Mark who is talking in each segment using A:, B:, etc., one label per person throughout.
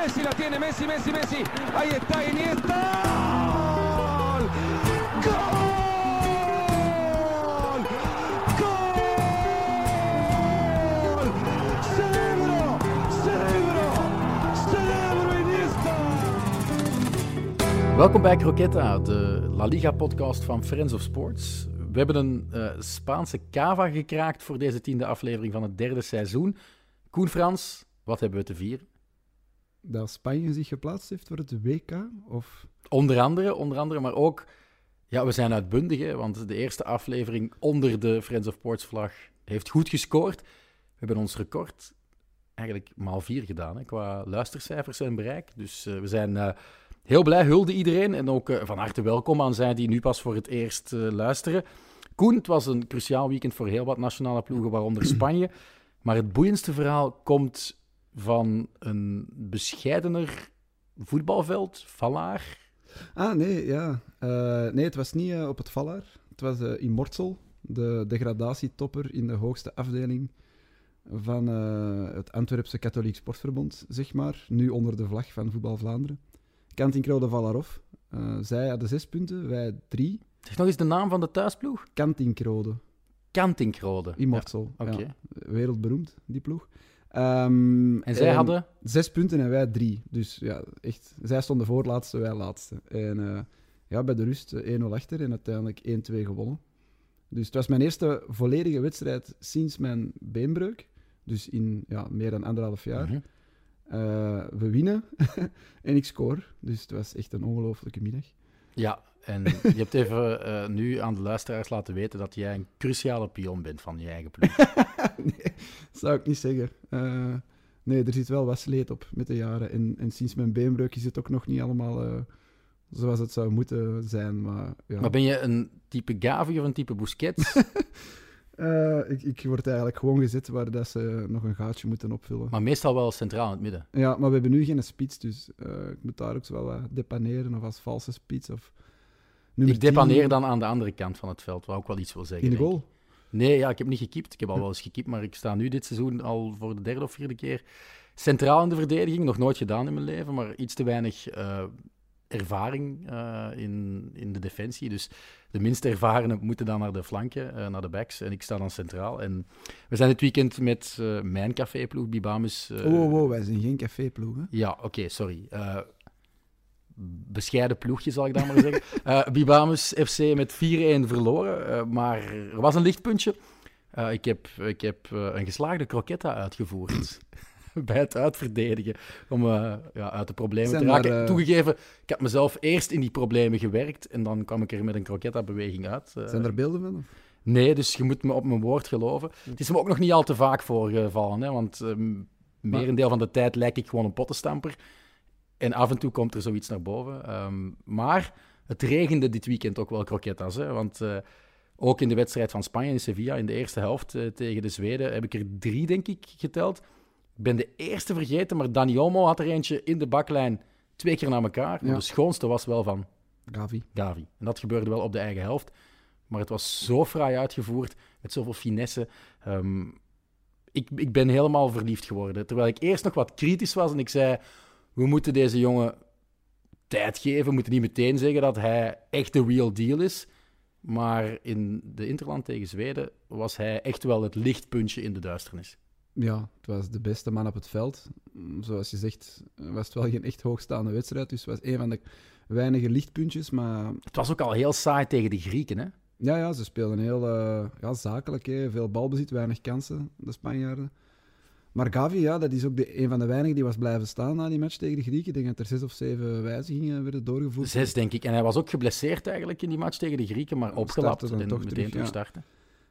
A: Messi la tiene, Messi, Messi, Messi. Ahí está Iniesta. ¡Gol! ¡Gol!
B: Welkom bij Croquetta, de La Liga-podcast van Friends of Sports. We hebben een eh, Spaanse cava gekraakt voor deze tiende aflevering van het derde seizoen. Koen Frans, wat hebben we te vieren?
C: Dat Spanje zich geplaatst heeft voor het WK? Of...
B: Onder andere, onder andere, maar ook... Ja, we zijn uitbundig, hè, want de eerste aflevering onder de Friends of Sports vlag heeft goed gescoord. We hebben ons record eigenlijk maal vier gedaan, hè, qua luistercijfers en bereik. Dus uh, we zijn uh, heel blij, hulde iedereen. En ook uh, van harte welkom aan zij die nu pas voor het eerst luisteren. Koen, het was een cruciaal weekend voor heel wat nationale ploegen, waaronder Spanje. Maar het boeiendste verhaal komt van een bescheidener voetbalveld, Vallaar.
C: Ah, nee, ja. Uh, nee, het was niet uh, op het Vallaar. Het was uh, in Mortsel, de degradatietopper in de hoogste afdeling van het Antwerpse Katholiek Sportverbond, zeg maar. Nu onder de vlag van Voetbal Vlaanderen. Kantinkrode Vallarov. zij hadden zes punten, wij drie.
B: Zeg nog eens de naam van de thuisploeg?
C: Kantinkrode.
B: Kantinkrode.
C: In Mortsel.
B: Ja. Oké.
C: Ja. Wereldberoemd, die ploeg. Um,
B: en zij en hadden?
C: Zes punten en wij drie. Dus ja, echt. Zij stonden voorlaatste, wij laatste. En uh, ja, bij de rust 1-0 achter en uiteindelijk 1-2 gewonnen. Dus het was mijn eerste volledige wedstrijd sinds mijn beenbreuk. Dus in ja, meer dan anderhalf jaar.
B: Mhm.
C: Uh, we winnen en ik score. Dus het was echt een ongelofelijke middag.
B: Ja, en je hebt even uh, nu aan de luisteraars laten weten dat jij een cruciale pion bent van je eigen ploeg.
C: nee, zou ik niet zeggen. Uh, nee, er zit wel wat sleet op met de jaren. En, en sinds mijn beenbreuk is het ook nog niet allemaal uh, zoals het zou moeten zijn. Maar, ja.
B: maar ben je een type Gavi of een type Busquets?
C: uh, ik, ik word eigenlijk gewoon gezet waar dat ze nog een gaatje moeten opvullen.
B: Maar meestal wel centraal in het midden.
C: Ja, maar we hebben nu geen spits, dus ik moet daar ook wel wat depaneren of als valse spits. Of
B: ik depaneer dan aan de andere kant van het veld, wat ook wel iets wil zeggen.
C: In de goal?
B: Nee, ja, ik heb niet gekiept. Ik heb al wel eens gekiept, maar ik sta nu dit seizoen al voor de derde of vierde keer centraal in de verdediging. Nog nooit gedaan in mijn leven, maar iets te weinig uh, ervaring uh, in, in de defensie. Dus de minst ervarenen moeten dan naar de flanken, uh, naar de backs. En ik sta dan centraal. En we zijn dit weekend met mijn caféploeg, Bibamus.
C: oh, oh, oh, wij zijn geen caféploeg, hè?
B: Ja, oké, okay, sorry bescheiden ploegje, zal ik dan maar zeggen. Uh, Bibamus FC met 4-1 verloren, uh, maar er was een lichtpuntje. Uh, ik heb, ik heb een geslaagde croquetta uitgevoerd bij het uitverdedigen om ja, uit de problemen
C: Zijn
B: te raken.
C: daar,
B: Toegegeven, ik heb mezelf eerst in die problemen gewerkt en dan kwam ik er met een croquetta-beweging uit.
C: Zijn er beelden van?
B: Nee, dus je moet me op mijn woord geloven. Het is me ook nog niet al te vaak voorgevallen, hè, want um, merendeel van de tijd lijk ik gewoon een pottenstamper. En af en toe komt er zoiets naar boven. Um, maar het regende dit weekend ook wel croquetas. Hè? Want uh, ook in de wedstrijd van Spanje in Sevilla, in de eerste helft uh, tegen de Zweden, heb ik er drie, denk ik, geteld. Ik ben de eerste vergeten, maar Dani Olmo had er eentje in de baklijn twee keer na elkaar.
C: Ja.
B: De schoonste was wel van
C: Gavi.
B: Gavi. En dat gebeurde wel op de eigen helft. Maar het was zo fraai uitgevoerd, met zoveel finesse. Um, ik, ik ben helemaal verliefd geworden. Terwijl ik eerst nog wat kritisch was en ik zei we moeten deze jongen tijd geven. We moeten niet meteen zeggen dat hij echt de real deal is. Maar in de Interland tegen Zweden was hij echt wel het lichtpuntje in de duisternis.
C: Ja, het was de beste man op het veld. Zoals je zegt, was het wel geen echt hoogstaande wedstrijd. Dus het was een van de weinige lichtpuntjes. Maar...
B: Het was ook al heel saai tegen de Grieken, hè?
C: Ja, ja ze speelden heel uh, ja, zakelijk. Hè. Veel balbezit, weinig kansen, de Spanjaarden. Maar Gavi, ja, dat is ook de, een van de weinigen die was blijven staan na die match tegen de Grieken. Ik denk dat er zes of zeven wijzigingen werden doorgevoerd.
B: Zes, denk ik. En hij was ook geblesseerd eigenlijk in die match tegen de Grieken, maar opgelapt en
C: toch
B: meteen
C: terug, ja.
B: starten.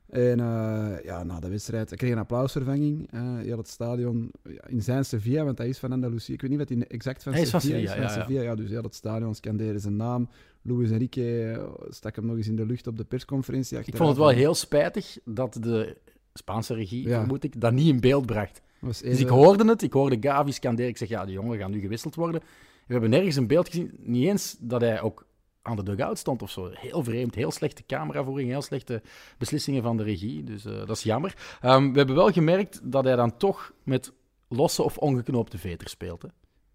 C: En uh, ja, na de wedstrijd, kreeg een applausvervanging. Uh, heel het stadion ja, in zijn Sevilla, want hij is van Andalusië. Ik weet niet wat hij exact van
B: hij is
C: Sevilla
B: van
C: is.
B: Sevilla,
C: Van
B: ja,
C: Sevilla, ja. Dus heel het stadion scandeerde zijn naam. Luis Enrique stak hem nog eens in de lucht op de persconferentie.
B: Ik vond het wel heel spijtig dat de Spaanse regie,
C: Ja.
B: vermoed ik, dat niet in beeld bracht. Dus ik hoorde het, ik hoorde Gavi scanderen. Ik zeg, ja, de jongen gaat nu gewisseld worden. We hebben nergens een beeld gezien, niet eens dat hij ook aan de dugout stond of zo. Heel vreemd, heel slechte cameravoering, heel slechte beslissingen van de regie. Dus eh, dat is jammer. Ehm, we hebben wel gemerkt dat hij dan toch met losse of ongeknoopte veter speelt. Hè?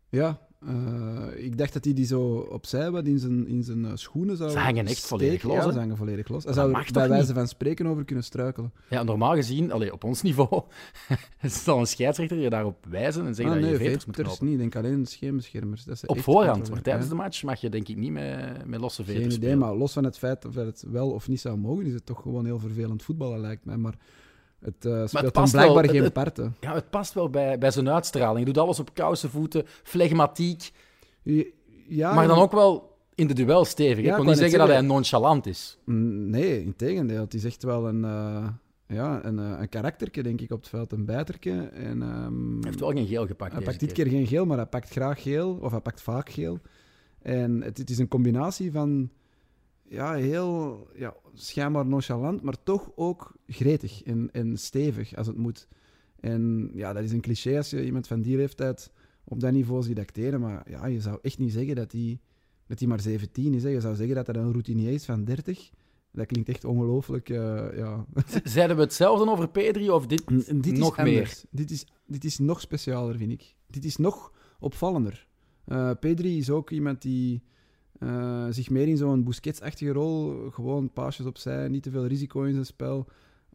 C: Ja, eh, ik dacht dat hij die zo opzij wat in zijn, in zijn eh, schoenen zou
B: Ze hangen echt
C: steken.
B: volledig los,
C: Ja, ze hangen volledig los. Hij
B: dat
C: zou er bij wijze
B: niet?
C: van spreken over kunnen struikelen.
B: Ja, normaal gezien, allee, op ons niveau, zal een scheidsrechter je daarop wijzen en zeggen
C: Ah,
B: dat
C: nee,
B: je veters moet knopen.
C: niet. Ik denk alleen scheenbeschermers. Dat ze
B: Op voorhand, maar tijdens de match mag je denk ik niet met, met losse veters
C: Geen idee,
B: spelen.
C: maar los van het feit of dat het wel of niet zou mogen, is het toch gewoon heel vervelend voetballen, lijkt mij. Maar het eh, speelt
B: past
C: blijkbaar
B: wel.
C: geen
B: Het-
C: parten.
B: Ja, het past wel bij, bij zijn uitstraling. Hij doet alles op kousen voeten, flegmatiek,
C: Ja,
B: maar dan ook wel in de duel stevig.
C: Ja,
B: ik wil niet zeggen dat hij nonchalant is.
C: Nee, in tegendeel. Het is echt wel een, eh ja, een, eh, een karakterke, denk ik, op het veld. Een bijterke. En, ehm,
B: Hij heeft wel geen geel gepakt
C: hij pakt dit keer geen geel, maar hij pakt graag geel. Of hij pakt vaak geel. En het, het is een combinatie van ja, heel ja, schijnbaar nonchalant, maar toch ook gretig en, en stevig als het moet. En ja, dat is een cliché als je iemand van die leeftijd op dat niveau ziet acteren. Maar ja, je zou echt niet zeggen dat hij dat hij maar 17 is. Hè. Je zou zeggen dat hij een routinier is van 30. Dat klinkt echt ongelooflijk. eh, ja.
B: Zeiden we hetzelfde over Pedri of dit
C: dit
B: nog
C: is
B: meer?
C: Dit is, dit is nog specialer, vind ik. Dit is nog opvallender. Eh, Pedri is ook iemand die eh, zich meer in zo'n Busquets-achtige rol, gewoon paasjes opzij, niet te veel risico in zijn spel.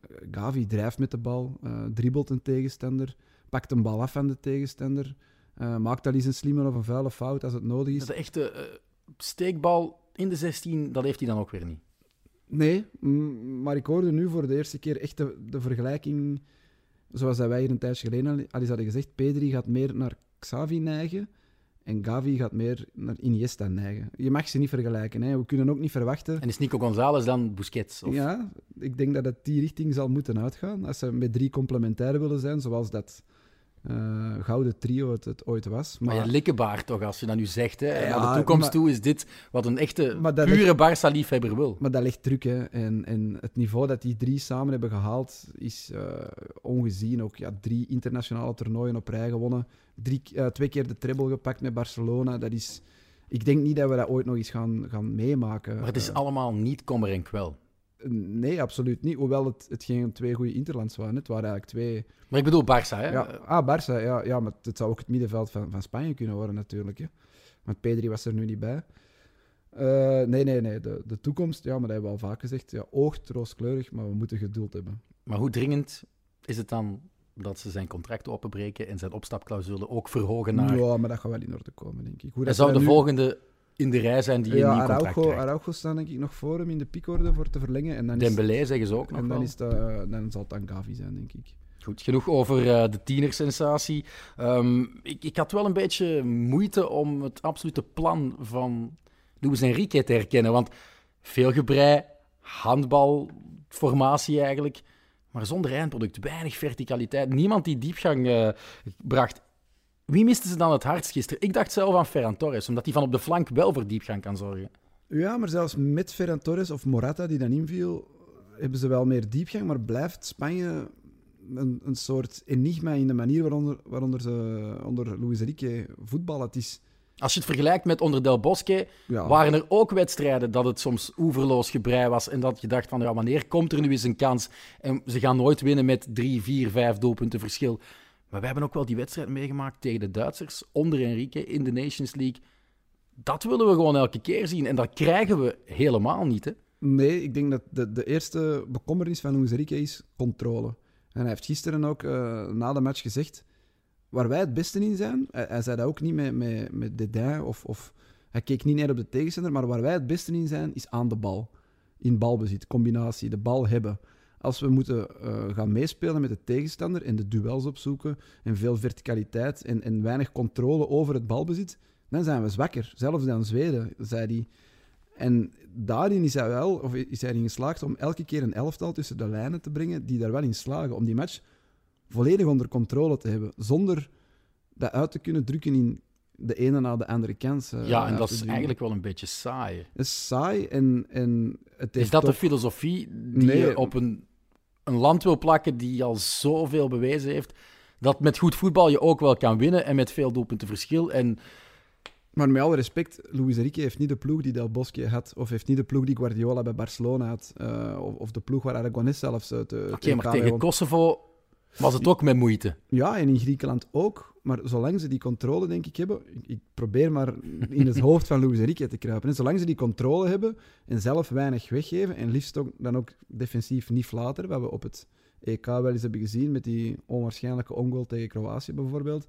C: Eh, Gavi drijft met de bal, eh, dribbelt een tegenstander, pakt een bal af van de tegenstander, maakt al eens een slimme of een vuile fout als het nodig is.
B: De echte steekbal in de 16, dat heeft hij dan ook weer niet.
C: Nee, maar ik hoorde nu voor de eerste keer echt de, de vergelijking, zoals dat wij hier een tijdje geleden al eens hadden gezegd. Pedri gaat meer naar Xavi neigen en Gavi gaat meer naar Iniesta neigen. Je mag ze niet vergelijken. Hè. We kunnen ook niet verwachten.
B: En is Nico González dan Busquets? Of...
C: Ja, ik denk dat het die richting zal moeten uitgaan. Als ze met drie complementair willen zijn, zoals dat eh, gouden trio het, het ooit was.
B: Maar
C: Maar,
B: je likkenbaard toch, als je dat nu zegt. Hè?
C: Ja,
B: Naar de toekomst
C: maar-
B: toe is dit wat een echte, pure Barça-liefhebber wil.
C: Maar dat ligt druk, hè. En, en het niveau dat die drie samen hebben gehaald is eh, ongezien. Ook ja, drie internationale toernooien op rij gewonnen. Drie, eh, twee keer de treble gepakt met Barcelona. Dat is... Ik denk niet dat we dat ooit nog eens gaan, gaan meemaken.
B: Maar het is allemaal niet kommer en kwel.
C: Nee, absoluut niet. Hoewel het, het geen twee goede interlands waren. Het waren eigenlijk twee...
B: Maar ik bedoel Barça, hè?
C: Ja, ah, Barça, ja, ja, maar het zou ook het middenveld van, van Spanje kunnen worden natuurlijk. Hè. Want Pedri was er nu niet bij. Eh, nee, nee, nee. De, de toekomst, ja, maar dat hebben we al vaak gezegd, ja, oogt rooskleurig, maar we moeten geduld hebben.
B: Maar hoe dringend is het dan dat ze zijn contract openbreken en zijn opstapclausule ook verhogen naar...
C: Ja, maar dat gaat wel in orde komen, denk ik. Hoe dat
B: zou de
C: nu-
B: volgende in de rij zijn die een
C: Ja,
B: nieuw contract
C: Araujo. Araujo staat denk ik nog voor hem in de piekorde voor te verlengen. En dan, is,
B: zeggen ze ook nog
C: en dan,
B: wel.
C: is dat, dan zal het dan Gavi zijn, denk ik.
B: Goed, genoeg over eh, de tienersensatie. Ehm, ik, ik had wel een beetje moeite om het absolute plan van Luis Enrique te herkennen. Want veel gebrei, handbalformatie eigenlijk, maar zonder eindproduct, weinig verticaliteit. Niemand die diepgang eh, bracht. Wie miste ze dan het hardst gisteren? Ik dacht zelf aan Ferran Torres, omdat hij van op de flank wel voor diepgang kan zorgen.
C: Ja, maar zelfs met Ferran Torres of Morata, die dan inviel, hebben ze wel meer diepgang. Maar blijft Spanje een, een soort enigma in de manier waaronder, waaronder ze onder Luis Enrique voetballen. Het is...
B: Als je het vergelijkt met onder Del Bosque,
C: Ja,
B: waren er ook wedstrijden dat het soms oeverloos gebrei was en dat je dacht van ja, wanneer komt er nu eens een kans? En ze gaan nooit winnen met drie, vier, vijf doelpunten verschil. Maar we hebben ook wel die wedstrijd meegemaakt tegen de Duitsers onder Enrique in de Nations League. Dat willen we gewoon elke keer zien en dat krijgen we helemaal niet. Hè?
C: Nee, ik denk dat de, de eerste bekommernis van Luis Enrique is controle. En hij heeft gisteren ook eh, na de match gezegd, waar wij het beste in zijn, hij, zei dat ook niet met, met, met of, of hij keek niet neer op de tegenstander, maar waar wij het beste in zijn, is aan de bal. In balbezit, combinatie, de bal hebben. Als we moeten eh, gaan meespelen met de tegenstander en de duels opzoeken en veel verticaliteit en, en weinig controle over het balbezit, dan zijn we zwakker. Zelfs dan Zweden, zei hij. En daarin is hij wel, of is hij erin geslaagd om elke keer een elftal tussen de lijnen te brengen die daar wel in slagen. Om die match volledig onder controle te hebben. Zonder dat uit te kunnen drukken in de ene na de andere kans. eh,
B: ja, en dat is eigenlijk wel een beetje saai.
C: Het is saai en, en het heeft
B: Is dat de filosofie die
C: Nee.
B: je op een, een land wil plakken die al zoveel bewezen heeft? Dat met goed voetbal je ook wel kan winnen en met veel doelpunten verschil. En
C: Maar met alle respect, Luis Enrique heeft niet de ploeg die Del Bosque had, of heeft niet de ploeg die Guardiola bij Barcelona had, eh, of, of de ploeg waar Aragonés zelfs uit de
B: Oké, maar tegen Kosovo Was het ook met moeite?
C: Ja, en in Griekenland ook. Maar zolang ze die controle, denk ik, hebben... Ik, probeer maar in het hoofd van Luis Enrique te kruipen. En zolang ze die controle hebben en zelf weinig weggeven, en liefst ook, dan ook defensief niet flater, wat we op het EK wel eens hebben gezien, met die onwaarschijnlijke ongoal tegen Kroatië bijvoorbeeld,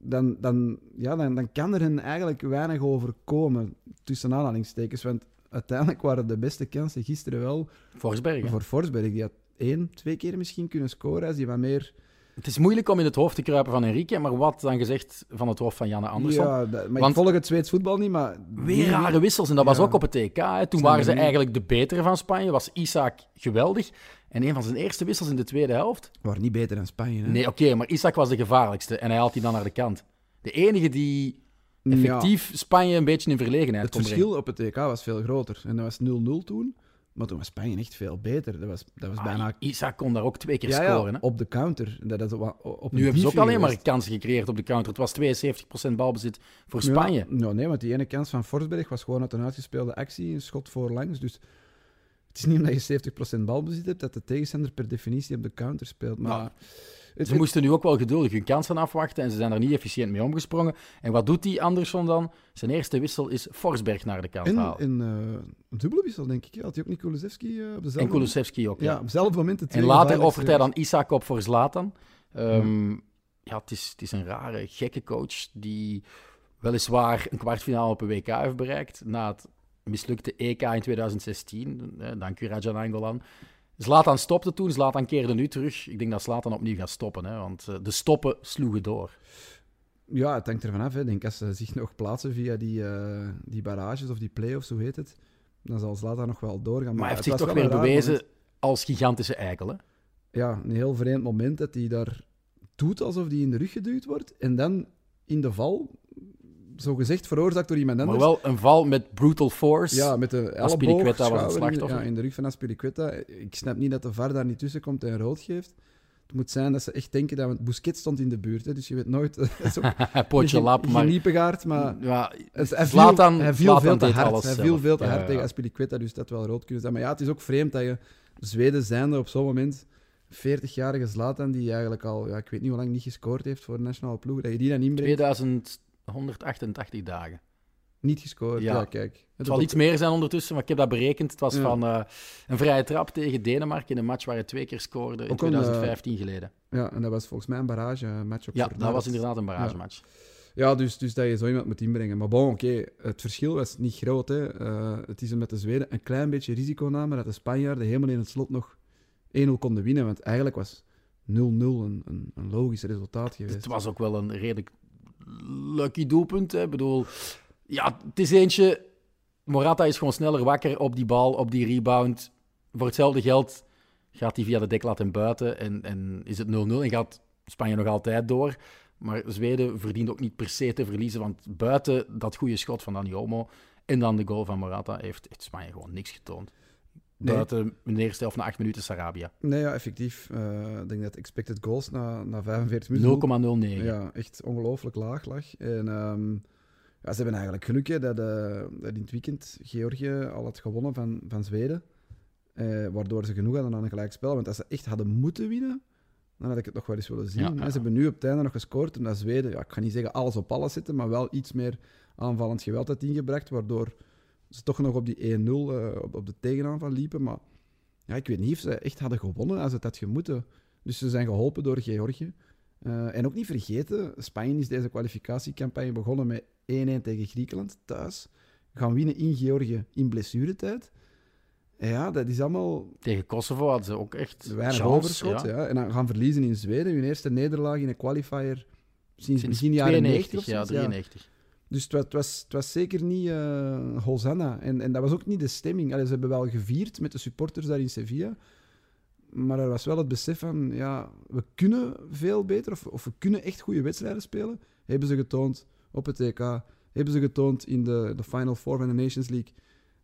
C: dan, dan, ja, dan, dan kan er hen eigenlijk weinig overkomen, tussen aanhalingstekens. Want uiteindelijk waren de beste kansen gisteren wel
B: Forsberg. hè?
C: voor Forsberg. Die had één, twee keer misschien kunnen scoren als hij wat meer...
B: Het is moeilijk om in het hoofd te kruipen van Enrique, maar wat dan gezegd van het hoofd van Janne Andersson?
C: Ja, dat- maar
B: Want-
C: ik volg het Zweeds voetbal niet, maar...
B: Weer rare wissels. En dat was ook op het EK. Hè. Toen waren ze eigenlijk de betere van Spanje. Was Isaac geweldig. En een van zijn eerste wissels in de tweede helft.
C: waren niet beter dan Spanje. Hè?
B: Nee, oké, maar Isaac was de gevaarlijkste. En hij haalt die dan naar de kant. De enige die
C: Ja,
B: effectief Spanje een beetje in verlegenheid
C: het
B: kon
C: verschil op het EK was veel groter. En dat was 0-0 toen. Maar toen was Spanje echt veel beter. Dat was, dat was
B: brengen.
C: bijna...
B: Ah, Isaac kon daar ook twee keer
C: Ja,
B: scoren. Hè.
C: op de counter. Dat is op, op
B: Nu hebben ze ook alleen maar kansen gecreëerd op de counter. Het was 72% balbezit voor Spanje.
C: Ja, nou, nee, want die ene kans van Forsberg was gewoon uit een uitgespeelde actie, een schot voorlangs. Dus het is niet omdat je 70% balbezit hebt, dat de tegenstander per definitie op de counter speelt. Maar
B: Nou, Ze moesten nu ook wel geduldig hun kansen afwachten en ze zijn er niet efficiënt mee omgesprongen. En wat doet die Andersson dan? Zijn eerste wissel is Forsberg naar de kant
C: en,
B: halen.
C: en eh, een dubbele wissel, denk ik. Had hij ook niet Kulusevski eh, op dezelfde
B: En Kulusevski ook,
C: Ja,
B: ja.
C: op hetzelfde moment de
B: En later offert hij dan. Isaac op voor Zlatan. Ehm, ja, het is, het is een rare, gekke coach die weliswaar een kwartfinale op een WK heeft bereikt na het mislukte EK in 2016. Eh, dank u, Rajan Angolan. Zlatan stopte toen, Zlatan keerde nu terug. Ik denk dat Zlatan opnieuw gaat stoppen, hè, want eh, de stoppen sloegen door.
C: Ja, het hangt ervan af. Hè. Ik denk als ze zich nog plaatsen via die, eh, die barrages of die play-offs, hoe heet het, dan zal Zlatan nog wel doorgaan.
B: Maar hij heeft zich toch weer bewezen
C: moment.
B: als gigantische eikel. Hè?
C: Ja, een heel vreemd moment dat hij daar doet alsof hij in de rug geduwd wordt. En dan in de val, zo gezegd veroorzaakt door iemand
B: Maar
C: anders.
B: wel een val met brutal force.
C: ja, met de elleboog,
B: was het slachtoffer.
C: Ja, in de rug van Aspilicueta. Ik snap niet dat de VAR daar niet tussen komt en rood geeft. Het moet zijn dat ze echt denken dat... Want Busquets stond in de buurt, hè, dus je weet nooit... Ook
B: Potje lap, maar...
C: geniepegaard, maar...
B: Ja,
C: Het, hij viel,
B: Zlatan-
C: hij viel veel te hard. Hij viel veel te hard
B: ja.
C: tegen Aspilicueta, dus dat wel rood kunnen zijn. Maar ja, het is ook vreemd dat je Zweden zijnde op zo'n moment 40-jarige Zlatan, die eigenlijk al, ja, ik weet niet hoe lang niet gescoord heeft voor de nationale ploeg, dat je die dan inbrengt.
B: 2188 dagen.
C: Niet gescoord, ja,
B: Ja.
C: kijk.
B: Het zal iets meer zijn ondertussen, maar ik heb dat berekend. Het was
C: Ja.
B: van eh, een vrije trap tegen Denemarken in een match waar hij twee keer scoorde in
C: Ook een,
B: 2015 geleden.
C: Ja, en dat was volgens mij een barrage eh, ook
B: Ja, dat was inderdaad een baragematch.
C: Ja, dus, dus dat je zo iemand moet inbrengen. Maar bon, oké, het verschil was niet groot. Hè. Eh, het is met de Zweden een klein beetje risico namen dat de Spanjaarden helemaal in het slot nog 1-0 konden winnen. Want eigenlijk was 0-0 een, een, een logisch resultaat geweest.
B: Het was ook wel een redelijk lucky doelpunt. Ik bedoel, ja, het is eentje. Morata is gewoon sneller wakker op die bal, op die rebound. Voor hetzelfde geld gaat hij via de deklat en buiten en, en is het 0-0 en gaat Spanje nog altijd door. Maar Zweden verdient ook niet per se te verliezen, want buiten dat goede schot van Dani Olmo en dan de goal van Morata heeft, heeft Spanje gewoon niks getoond.
C: Nee.
B: Buiten in de eerste helft na 8 minuten Sarabia.
C: Nee, ja, effectief. Eh, ik denk dat expected goals na, na 45 minuten...
B: 0,09.
C: Ja, echt ongelooflijk laag lag. En ehm, ja, ze hebben eigenlijk geluk hè, dat, eh, dat in het weekend Georgië al had gewonnen van, van Zweden. Eh, waardoor ze genoeg hadden aan een gelijkspel. Want als ze echt hadden moeten winnen, dan had ik het nog wel eens willen zien.
B: Ja,
C: En
B: ja.
C: Ze hebben nu op het einde nog gescoord. En dat Zweden, ja, ik ga niet zeggen alles op alles zitten, maar wel iets meer aanvallend geweld had ingebracht. Waardoor ze toch nog op die 1-0 eh, op, op de tegenaanval liepen. Maar ja, ik weet niet of ze echt hadden gewonnen als het had gemoeten. Dus ze zijn geholpen door Georgië. Eh, en ook niet vergeten, Spanje is deze kwalificatiecampagne begonnen met 1-1 tegen Griekenland thuis. Gaan winnen in Georgië in blessuretijd. En ja, dat is allemaal
B: Tegen Kosovo hadden ze ook echt
C: weinig
B: chance,
C: overschot. Ja. En dan gaan verliezen in Zweden. Hun eerste nederlaag in een qualifier sinds,
B: Sinds
C: begin jaren 90 of
B: ja,
C: zoiets.
B: 93.
C: Dus het was, het was, zeker niet eh Hosanna. En, en dat was ook niet de stemming. Allee, ze hebben wel gevierd met de supporters daar in Sevilla. Maar er was wel het besef van, ja, we kunnen veel beter, of, of we kunnen echt goede wedstrijden spelen. Hebben ze getoond op het EK, hebben ze getoond in de, de Final Four van de Nations League.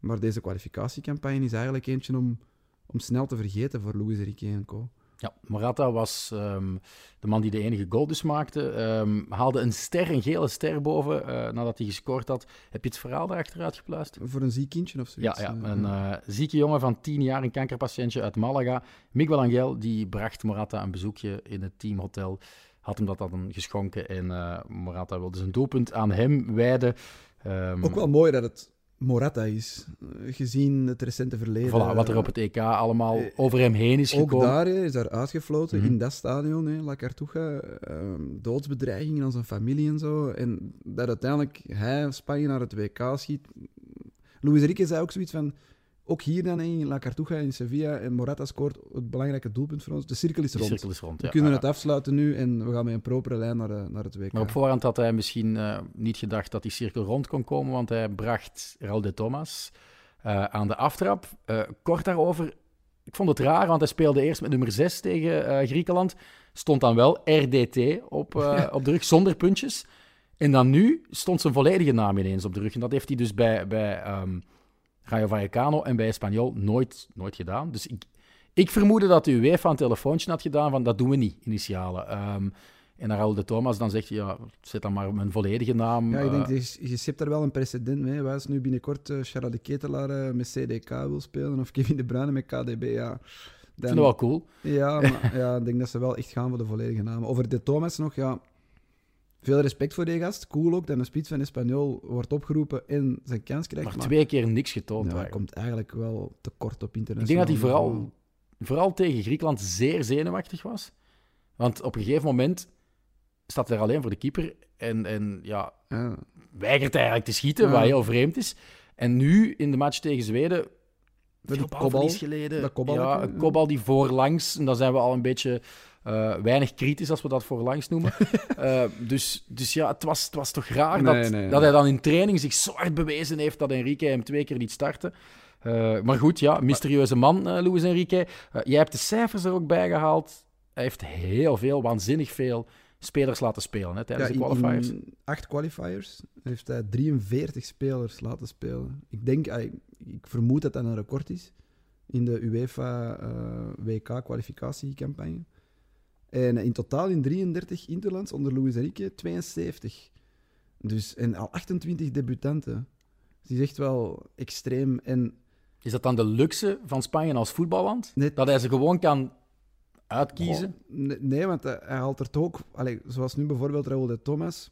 C: Maar deze kwalificatiecampagne is eigenlijk eentje om, om snel te vergeten voor Luis Enrique en co.
B: Ja, Morata was ehm, de man die de enige goal dus maakte. Ehm, haalde een ster, een gele ster boven eh, nadat hij gescoord had. Heb je het verhaal daarachter uitgepluist?
C: Voor een ziek kindje of zoiets.
B: Ja, ja,
C: eh,
B: een eh, zieke jongen van 10 jaar, een kankerpatiëntje uit Malaga. Miguel Angel, die bracht Morata een bezoekje in het teamhotel. Had hem dat dan geschonken en eh, Morata wilde zijn doelpunt aan hem wijden. Ehm,
C: Ook wel mooi dat het Morata is, eh, gezien het recente verleden.
B: voilà, wat er op het EK allemaal
C: eh,
B: over hem heen is
C: Ook
B: gekomen.
C: daar hè, is daar uitgefloten,
B: Mhm.
C: in dat stadion, hè, La Cartuja. ehm, doodsbedreigingen aan zijn familie en zo. En dat uiteindelijk hij Spanje naar het WK schiet. Luis Enrique zei ook zoiets van... Ook hier dan in La Cartuja, in Sevilla, en Morata scoort het belangrijke doelpunt voor ons. De cirkel is
B: De
C: rond.
B: cirkel is rond.
C: We kunnen
B: Ja.
C: het afsluiten nu en we gaan met een propere lijn naar, de- naar het WK.
B: Maar op voorhand had hij misschien eh, niet gedacht dat die cirkel rond kon komen, want hij bracht Raul de Thomas eh, aan de aftrap. Eh, kort daarover, ik vond het raar, want hij speelde eerst met nummer 6 tegen eh, Griekenland. Stond dan wel RDT op, eh, op de rug, zonder puntjes. En dan nu stond zijn volledige naam ineens op de rug. En dat heeft hij dus bij, bij ehm, Rayo Vallecano en bij Espanyol nooit, nooit gedaan. Dus ik, ik vermoedde dat de UEFA een telefoontje had gedaan van dat doen we niet, initialen. Ehm, en dan Raul de Thomas dan zegt, ja, zet dan maar mijn volledige naam.
C: Ja, ik denk,
B: eh,
C: je, je daar wel een precedent mee. Waar als nu binnenkort Charles de Ketelaar eh, met CDK wil spelen, of Kevin De Bruyne met KDB, ja...
B: ik
C: Dan,
B: vind het wel cool.
C: Ja, maar ja, ik denk dat ze wel echt gaan voor de volledige namen. Over de Thomas nog, ja... Veel respect voor die gast. Cool ook dat een spits van Espanyol wordt opgeroepen en zijn kans krijgt.
B: Maar twee keer niks getoond.
C: ja, hij komt eigenlijk wel tekort op
B: ik
C: internationaal
B: denk dat hij vooral, vooral tegen Griekenland zeer zenuwachtig was. Want op een gegeven moment staat hij er alleen voor de keeper en, en ja,
C: Ja,
B: weigert eigenlijk te schieten,
C: Ja.
B: wat heel vreemd is. En nu, in de match tegen Zweden,
C: kopbal,
B: balverlies geleden.
C: dat
B: ja, een
C: ja.
B: kopbal die voorlangs, en dan zijn we al een beetje eh, weinig kritisch als we dat voorlangs noemen. Eh, dus, dus ja, het was, het was toch raar
C: Nee,
B: dat,
C: nee,
B: dat hij dan in training zich zo hard bewezen heeft dat Enrique hem twee keer liet starten. Eh, maar goed, ja, mysterieuze man, Luis Enrique. Jij hebt de cijfers er ook bij gehaald. Hij heeft heel veel, waanzinnig veel spelers laten spelen hè, tijdens
C: Ja,
B: de qualifiers.
C: In acht qualifiers heeft hij 43 spelers laten spelen. Ik denk, ik, ik vermoed dat dat een record is in de UEFA eh, WK-kwalificatiecampagne. En in totaal in 33 interlands onder Luis Enrique 72. Dus, en al 28 debutanten. Dus die is echt wel extreem. En
B: Is dat dan de luxe van Spanje als voetballand?
C: Net-
B: Dat hij ze gewoon kan uitkiezen?
C: Nee, want hij, hij haalt er toch ook... Allee, zoals nu bijvoorbeeld Raúl de Thomas.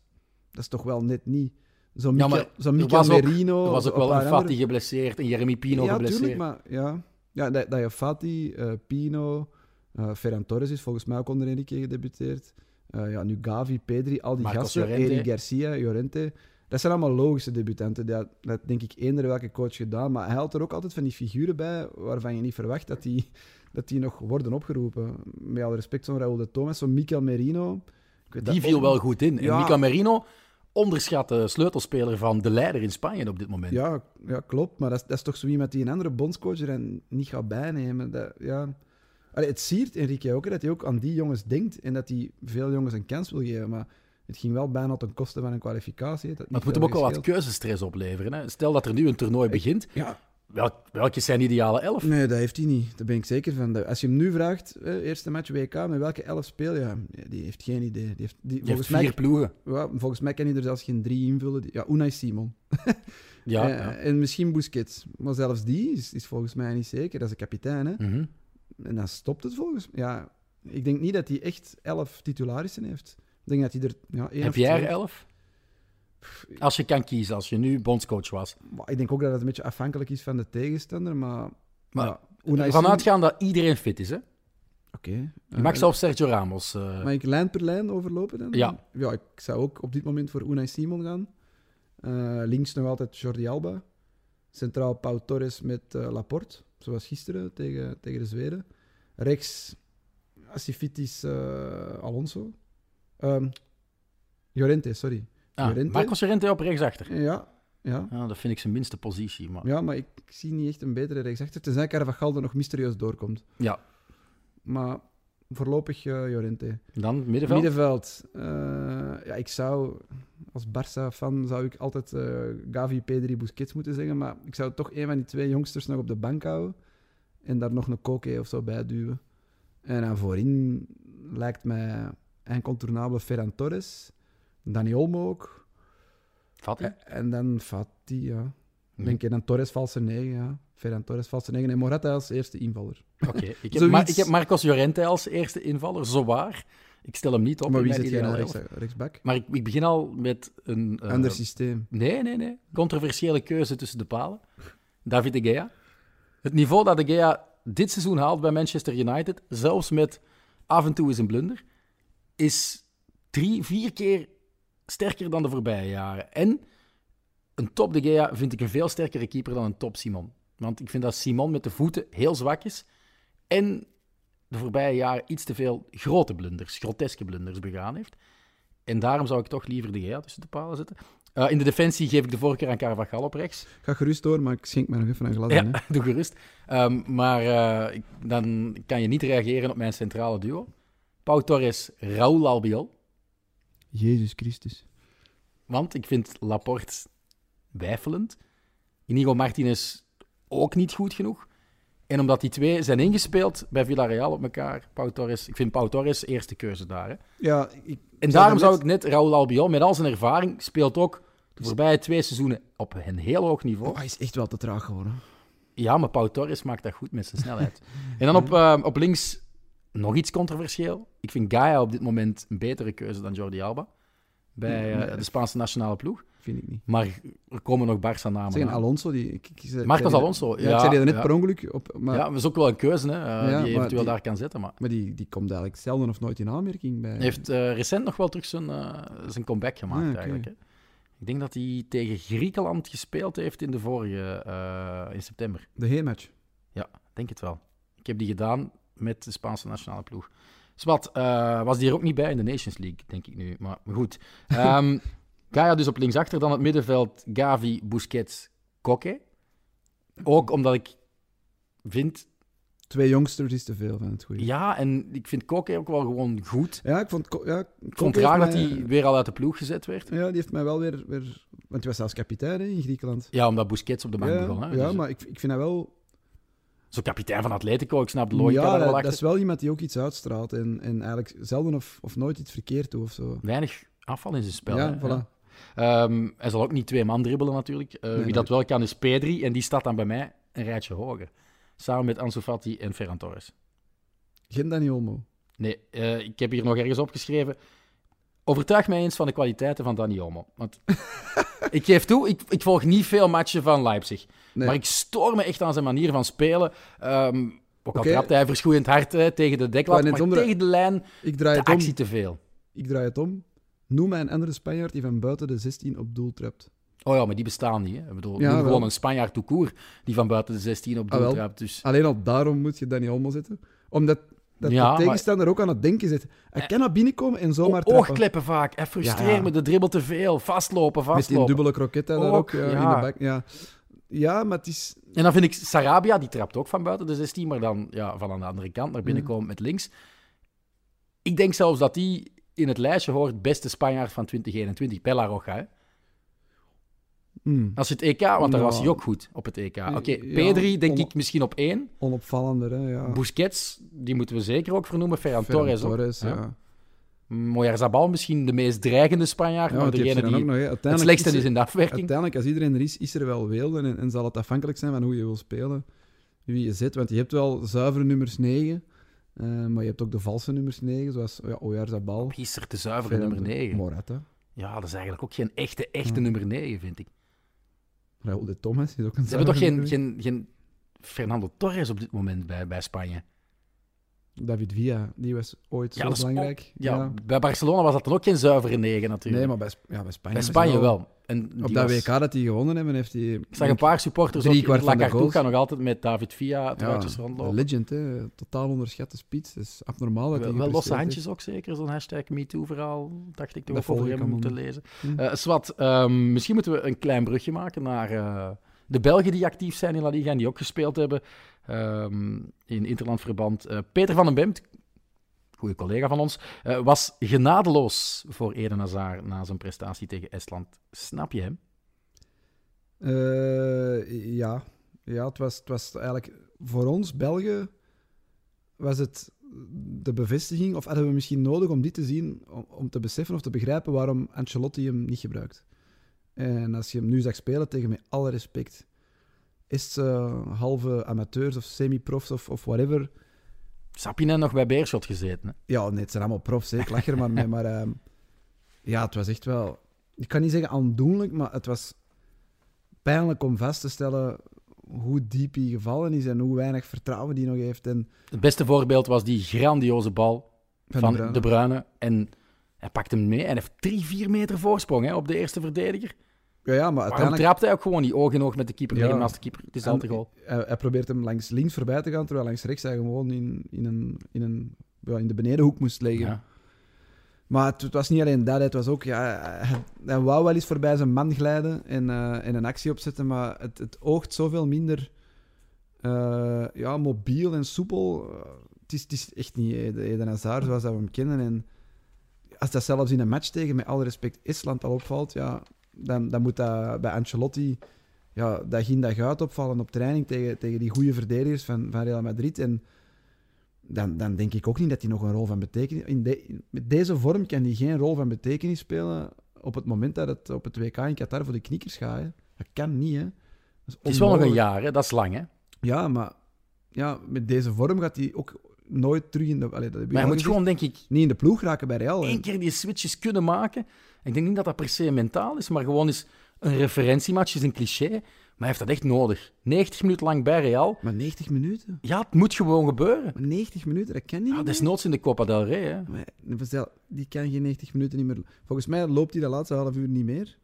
C: Dat is toch wel net niet... Zo'n
B: Ja, ook-
C: Merino...
B: er was ook wel een Fati geblesseerd en Jeremy Pino
C: ja,
B: geblesseerd.
C: tuurlijk, maar ja, ja dat, dat je Fati, eh, Pino, eh Ferran Torres is volgens mij ook onder Enrique gedebuteerd. Eh, ja, nu Gavi, Pedri, al die
B: Marcos
C: gasten,
B: Llorente.
C: Eric Garcia, Llorente. Dat zijn allemaal logische debutanten. Dat, dat denk ik eender welke coach gedaan. Maar hij haalt er ook altijd van die figuren bij waarvan je niet verwacht dat die, dat die nog worden opgeroepen. Met alle respect, zo'n Raúl de Thomas, zo'n Michael Merino.
B: Die
C: dat
B: viel wel goed in. En
C: Ja.
B: Mica Merino, onderschatte sleutelspeler van de leider in Spanje op dit moment.
C: Ja, ja klopt. Maar dat is, dat is toch zo iemand die een andere bondscoach er en niet gaat bijnemen. Dat, ja. Allee, het siert Enrique ook, hè, dat hij ook aan die jongens denkt en dat hij veel jongens een kans wil geven. Maar het ging wel bijna ten koste van een kwalificatie. Dat
B: Maar het moet hem ook wel wat keuzestress opleveren. Hè? Stel dat er nu een toernooi begint.
C: Ja,
B: Welk, welke zijn ideale elf?
C: nee, dat heeft hij niet. Daar ben ik zeker van. Als je hem nu vraagt, eh, eerste match WK, met welke elf speel je? Ja, die heeft geen idee. Die heeft, die, volgens,
B: vier
C: mij,
B: ploegen.
C: ja, volgens mij kan hij er zelfs geen drie invullen. Ja, Unai Simon.
B: Ja,
C: Eh,
B: ja.
C: En misschien Busquets. Maar zelfs die is, is volgens mij niet zeker. Dat is de kapitein, hè.
B: Mhm.
C: En dan stopt het volgens mij. Ja, ik denk niet dat hij echt elf titularissen heeft. Ik denk dat hij er ja, één
B: Heb jij er elf? Als je kan kiezen, als je nu bondscoach was.
C: Maar Ik denk ook dat het een beetje afhankelijk is van de tegenstander, maar...
B: Maar
C: ja, Unai
B: ervan
C: Simon-
B: uitgaan dat iedereen fit is. Hè?
C: Oké.
B: Je mag zelfs Sergio Ramos. eh,
C: Mag ik lijn per lijn overlopen dan?
B: Ja.
C: Ja, ik zou ook op dit moment voor Unai Simon gaan. Eh, links nog altijd Jordi Alba. Centraal Pau Torres met Laporte, zoals gisteren tegen, tegen de Zweden. Rechts Asifitis eh, Alonso. Ehm Llorente, sorry.
B: ah,
C: Llorente.
B: Marcos Llorente op rechtsachter.
C: Ja, ja.
B: Ja, dat vind ik zijn minste positie. Maar...
C: ja, maar ik zie niet echt een betere rechtsachter. Tenzij Carvajal er nog mysterieus doorkomt.
B: Ja,
C: Maar voorlopig eh Llorente.
B: dan middenveld.
C: Middenveld. eh, ja, ik zou, als Barça-fan, zou ik altijd eh, Gavi, Pedri, Busquets moeten zeggen. Maar ik zou toch een van die twee jongsters nog op de bank houden. En daar nog een Koke of zo bij duwen. En dan voorin lijkt mij incontournabele Ferran Torres, Dani Olmo ook.
B: Fatty?
C: En, en dan Fati, ja.
B: Mhm.
C: Denk je dan Torres valse 9, ja. Ferran Torres valse 9 en Morata als eerste invaller.
B: Oké, ik, heb
C: Zoiets.
B: Ma- ik heb Marcos Llorente als eerste invaller, zowaar. Ik stel hem niet op
C: maar wie zit jij nou rechtsback?
B: Maar ik, ik begin al met een... eh,
C: Ander systeem.
B: Nee, nee, nee. Controversiële keuze tussen de palen. David de Gea. Het niveau dat de Gea dit seizoen haalt bij Manchester United, zelfs met af en toe eens een blunder, is drie, vier keer sterker dan de voorbije jaren. En een top de Gea vind ik een veel sterkere keeper dan een top Simon. Want ik vind dat Simon met de voeten heel zwak is en de voorbije jaren iets te veel grote blunders, groteske blunders begaan heeft. En daarom zou ik toch liever de Gea tussen de palen zetten. Uh, in de defensie geef ik de voorkeur aan Carvajal op rechts.
C: Ga gerust door, maar ik schenk mij nog even een glas
B: Ja,
C: in. Hè.
B: doe gerust. Um, maar uh, ik, dan kan je niet reageren op mijn centrale duo. Pau Torres, Raúl Albiol.
C: Jezus Christus.
B: Want ik vind Laporte wijfelend. Inigo Martinez ook niet goed genoeg. En omdat die twee zijn ingespeeld bij Villarreal op elkaar, Pau Torres, ik vind Pau Torres eerste keuze daar. Hè.
C: Ja, ik,
B: en daarom zou ik net Raúl Albiol, met al zijn ervaring, speelt ook de voorbije twee seizoenen op een heel hoog niveau.
C: Oh, hij is echt wel te traag geworden.
B: Ja, maar Pau Torres maakt dat goed met zijn snelheid. en dan op, uh, op links nog iets controversieel. Ik vind Gaia op dit moment een betere keuze dan Jordi Alba. Bij uh, nee, de Spaanse nationale ploeg.
C: Vind ik niet.
B: Maar er komen nog Barça namen.
C: Zeg, Alonso, die... Ik, ik,
B: ik, Marcos Alonso.
C: Ja, ja, ik zei die net per ongeluk op... Maar,
B: ja, dat is ook wel een keuze, hè, uh, ja, die eventueel die, daar kan zetten. Maar,
C: maar die, die komt eigenlijk zelden of nooit in aanmerking bij...
B: Hij heeft uh, recent nog wel terug zijn, zijn comeback gemaakt, okay. eigenlijk. Hè. Ik denk dat hij tegen Griekenland gespeeld heeft in de vorige, uh, in september.
C: De heenmatch?
B: Ja, denk het wel. Ik heb die gedaan met de Spaanse nationale ploeg. Zwat, uh, was die er ook niet bij in de Nations League, denk ik nu. Maar goed. Um, Gaia dus op linksachter, dan het middenveld Gavi, Busquets, Koke. Ook omdat ik vind...
C: Twee jongsters is te veel van het goede.
B: Ja, en ik vind Koke ook wel gewoon goed.
C: Ja, ik vond... Ja,
B: ik vond het raar dat hij weer al uit de ploeg gezet werd.
C: Ja, die heeft mij wel weer... weer want hij was zelfs kapitein hè, in Griekenland.
B: Ja, omdat Busquets op de bank
C: ja,
B: begon. Hè?
C: Ja,
B: dus...
C: maar ik, ik vind dat wel...
B: Zo kapitein van Atletico, ik snap de logica
C: ja,
B: daar wel
C: dat, is wel iemand die ook iets uitstraalt en, en eigenlijk zelden of, of nooit iets verkeerd doet of zo.
B: Weinig afval in zijn spel.
C: Ja,
B: hè?
C: voilà.
B: Um, hij zal ook niet twee man dribbelen natuurlijk. Uh, nee, wie dat wel kan is Pedri en die staat dan bij mij een rijtje hoger. Samen met Ansu Fati en Ferran Torres.
C: Geen Dani Olmo?
B: Nee, uh, ik heb hier nog ergens opgeschreven. Overtuig mij eens van de kwaliteiten van Dani Olmo. Want ik geef toe, ik, ik, volg niet veel matchen van Leipzig. Nee. Maar ik stoor me echt aan zijn manier van spelen. Um, ook al okay. trapte hij verschoeiend hard hè, tegen de deklat, maar onder... tegen de lijn
C: ik draai
B: de
C: het om.
B: actie te veel.
C: Ik draai het om. Noem mij een andere Spanjaard die van buiten de 16 op doel trapt.
B: Oh ja, maar die bestaan niet. Hè. Ik bedoel, ja, gewoon een Spanjaard toekoor die van buiten de 16 op doel
C: ah,
B: trapt. Dus...
C: Alleen al daarom moet je Dani Olmo zetten. Omdat dat ja, de tegenstander maar... ook aan het denken zit. Hij kan naar binnenkomen en zomaar trappen.
B: Oogkleppen vaak. Hij frustreert ja, me, de dribbel te veel. Vastlopen, vastlopen.
C: Met die dubbele kroket daar ook, ja, in de bak. Ja. ja, maar het is...
B: En dan vind ik Sarabia, die trapt ook van buiten de 16, maar dan ja, van aan de andere kant naar binnen komen met links. Ik denk zelfs dat die in het lijstje hoort beste Spanjaard van 2021, Pella Roja. Hè?
C: Mm.
B: Als je het EK, want daar was hij ook goed op het EK. Oké, okay, Pedri ja, denk ik misschien op één.
C: Onopvallender, hè, ja.
B: Busquets, die moeten we zeker ook vernoemen. Ferran,
C: Ferran
B: Torres,
C: Torres ja.
B: Moyarzabal misschien de meest dreigende Spanjaard,
C: ja,
B: maar degene die
C: nog,
B: het slechtste is, er, is, in de afwerking.
C: Uiteindelijk, als iedereen er is, is er wel wilde en, en zal het afhankelijk zijn van hoe je wil spelen, wie je zit. Want je hebt wel zuivere nummers 9, uh, maar je hebt ook de valse nummers 9, zoals ja, Oyarzabal.
B: Er de zuivere nummer 9?
C: Morata.
B: Ja, dat is eigenlijk ook geen echte, echte nummer 9, vind ik.
C: Raúl de Thomas is ook een
B: Ze hebben toch geen, geen, geen Fernando Torres op dit moment bij, bij Spanje?
C: David Villa, die was ooit ja, zo belangrijk.
B: Ja, ja, bij Barcelona was dat dan ook geen zuivere negen natuurlijk.
C: Nee, maar bij, ja, bij Spanje,
B: bij Spanje wel. wel. En
C: op dat was... WK dat die gewonnen hebben, heeft hij...
B: Ik zag een paar supporters
C: drie
B: La Cartuja nog altijd met David Villa truitjes ja, rondlopen.
C: legend, hè. Totaal onderschatte spits. Dat is abnormaal dat
B: Wel, wel losse handjes ook zeker, zo'n hashtag MeToo-verhaal, dacht ik toch over hem te lezen. Hm. Uh, Swat, um, misschien moeten we een klein brugje maken naar... Uh, de Belgen die actief zijn in La Liga en die ook gespeeld hebben um, in interlandverband. Uh, Peter van den Bemt, goede collega van ons, uh, was genadeloos voor Eden Hazard na zijn prestatie tegen Estland. Snap je hem?
C: Uh, ja, ja het, was, het was eigenlijk voor ons, Belgen, was het de bevestiging, of hadden we misschien nodig om dit te zien, om, om te beseffen of te begrijpen waarom Ancelotti hem niet gebruikt. En als je hem nu zag spelen, tegen met alle respect, is het eh, halve amateurs of semi-profs of, of whatever.
B: Sapinen nog bij Beerschot gezeten. Hè?
C: Ja, nee, het zijn allemaal profs, hè. ik lach er maar mee. Maar ehm, ja, het was echt wel... Ik kan niet zeggen aandoenlijk, maar het was pijnlijk om vast te stellen hoe diep hij gevallen is en hoe weinig vertrouwen die nog heeft. En
B: Het beste voorbeeld was die grandioze bal
C: Van
B: van,
C: De Bruyne.
B: De Bruyne. En hij pakt hem mee en heeft drie, vier meter voorsprong hè, op de eerste verdediger.
C: ja, ja, maar
B: Waarom
C: uiteindelijk...
B: trapt hij ook gewoon die oog in oog met de keeper?
C: Ja.
B: Naast de keeper. Het is altijd goal.
C: Hij, hij probeert hem langs links voorbij te gaan, terwijl langs rechts hij gewoon in, in, een, in, een, ja, in de benedenhoek moest liggen.
B: Ja.
C: Maar het, het was niet alleen dat, het was ook... Ja, hij, hij wou wel eens voorbij zijn man glijden en, en een actie opzetten, maar het, het oogt zoveel minder eh, ja, mobiel en soepel. Eh, het, is, het is echt niet Eden Hazard zoals we hem kennen. En als dat zelfs in een match tegen, met alle respect, Estland al opvalt, ja, dan, dan moet dat bij Ancelotti ja, dag in dag uit opvallen op training tegen, tegen die goede verdedigers van, van Real Madrid. En dan, dan denk ik ook niet dat hij nog een rol van betekenis... In de, in- met deze vorm kan hij geen rol van betekenis spelen op het moment dat het op het WK in Qatar voor de knikkers gaat. Hè. Dat kan niet, hè. Dat
B: Het is wel nog een jaar, hè? dat is lang. Hè?
C: Ja, maar ja, met deze vorm gaat hij ook nooit terug in de... Allee, dat heb je
B: Maar
C: al
B: moet gewoon, denk ik,
C: niet in de ploeg raken bij Real.
B: één keer die switches kunnen maken. Ik denk niet dat dat per se mentaal is, maar gewoon is een referentiematch, is een cliché. Maar hij heeft dat echt nodig. 90 minuten lang bij Real.
C: Maar 90 minuten?
B: Ja, het moet gewoon gebeuren.
C: Maar 90 minuten, dat kan niet
B: Ja,
C: meer.
B: desnoods in de Copa del Rey. Hè.
C: Maar die kan geen 90 minuten niet meer... Volgens mij loopt hij de laatste half uur niet meer.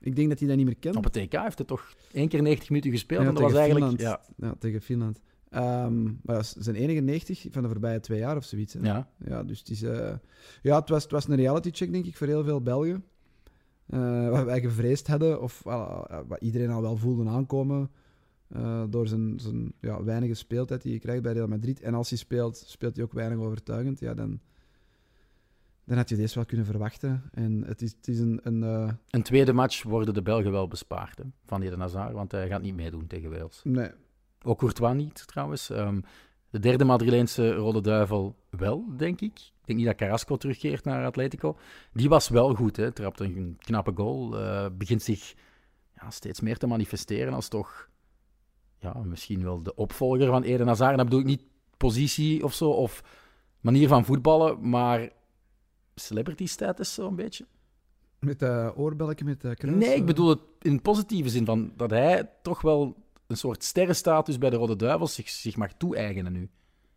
C: Ik denk dat hij dat niet meer kent.
B: Op het TK heeft hij toch één keer 90 minuten gespeeld.
C: Ja,
B: en dat was eigenlijk...
C: Finland.
B: Ja,
C: Ja, tegen Finland. Ehm, maar dat is zijn enige 90 van de voorbije twee jaar of zoiets. Hè.
B: ja.
C: Ja, dus het, is, eh, ja, het, was, het was een reality check, denk ik, voor heel veel Belgen. Eh, wat wij gevreesd hadden, of eh, wat iedereen al wel voelde aankomen, door zijn, zijn ja, weinige speeltijd die je krijgt bij Real Madrid. En als hij speelt, speelt hij ook weinig overtuigend. Ja, dan, dan had je deze wel kunnen verwachten. En het is, het is een... een
B: Een tweede match worden de Belgen wel bespaard hè, van Eden Hazard, want hij gaat niet meedoen tegen Wales.
C: nee,
B: Ook Courtois niet, trouwens. Ehm, de derde Madrileense Rode Duivel wel, denk ik. Ik denk niet dat Carrasco terugkeert naar Atletico. Die was wel goed, hè. trapte een knappe goal. eh, begint zich ja, steeds meer te manifesteren als toch ja, misschien wel de opvolger van Eden Hazard. En dat bedoel ik niet positie of zo, of manier van voetballen, maar celebrity status zo'n beetje.
C: met dat oorbelletje met de kruis.
B: Nee, ik
C: eh.
B: bedoel het in positieve zin van dat hij toch wel een soort sterrenstatus bij de Rode Duivels zich, zich mag toe-eigenen nu.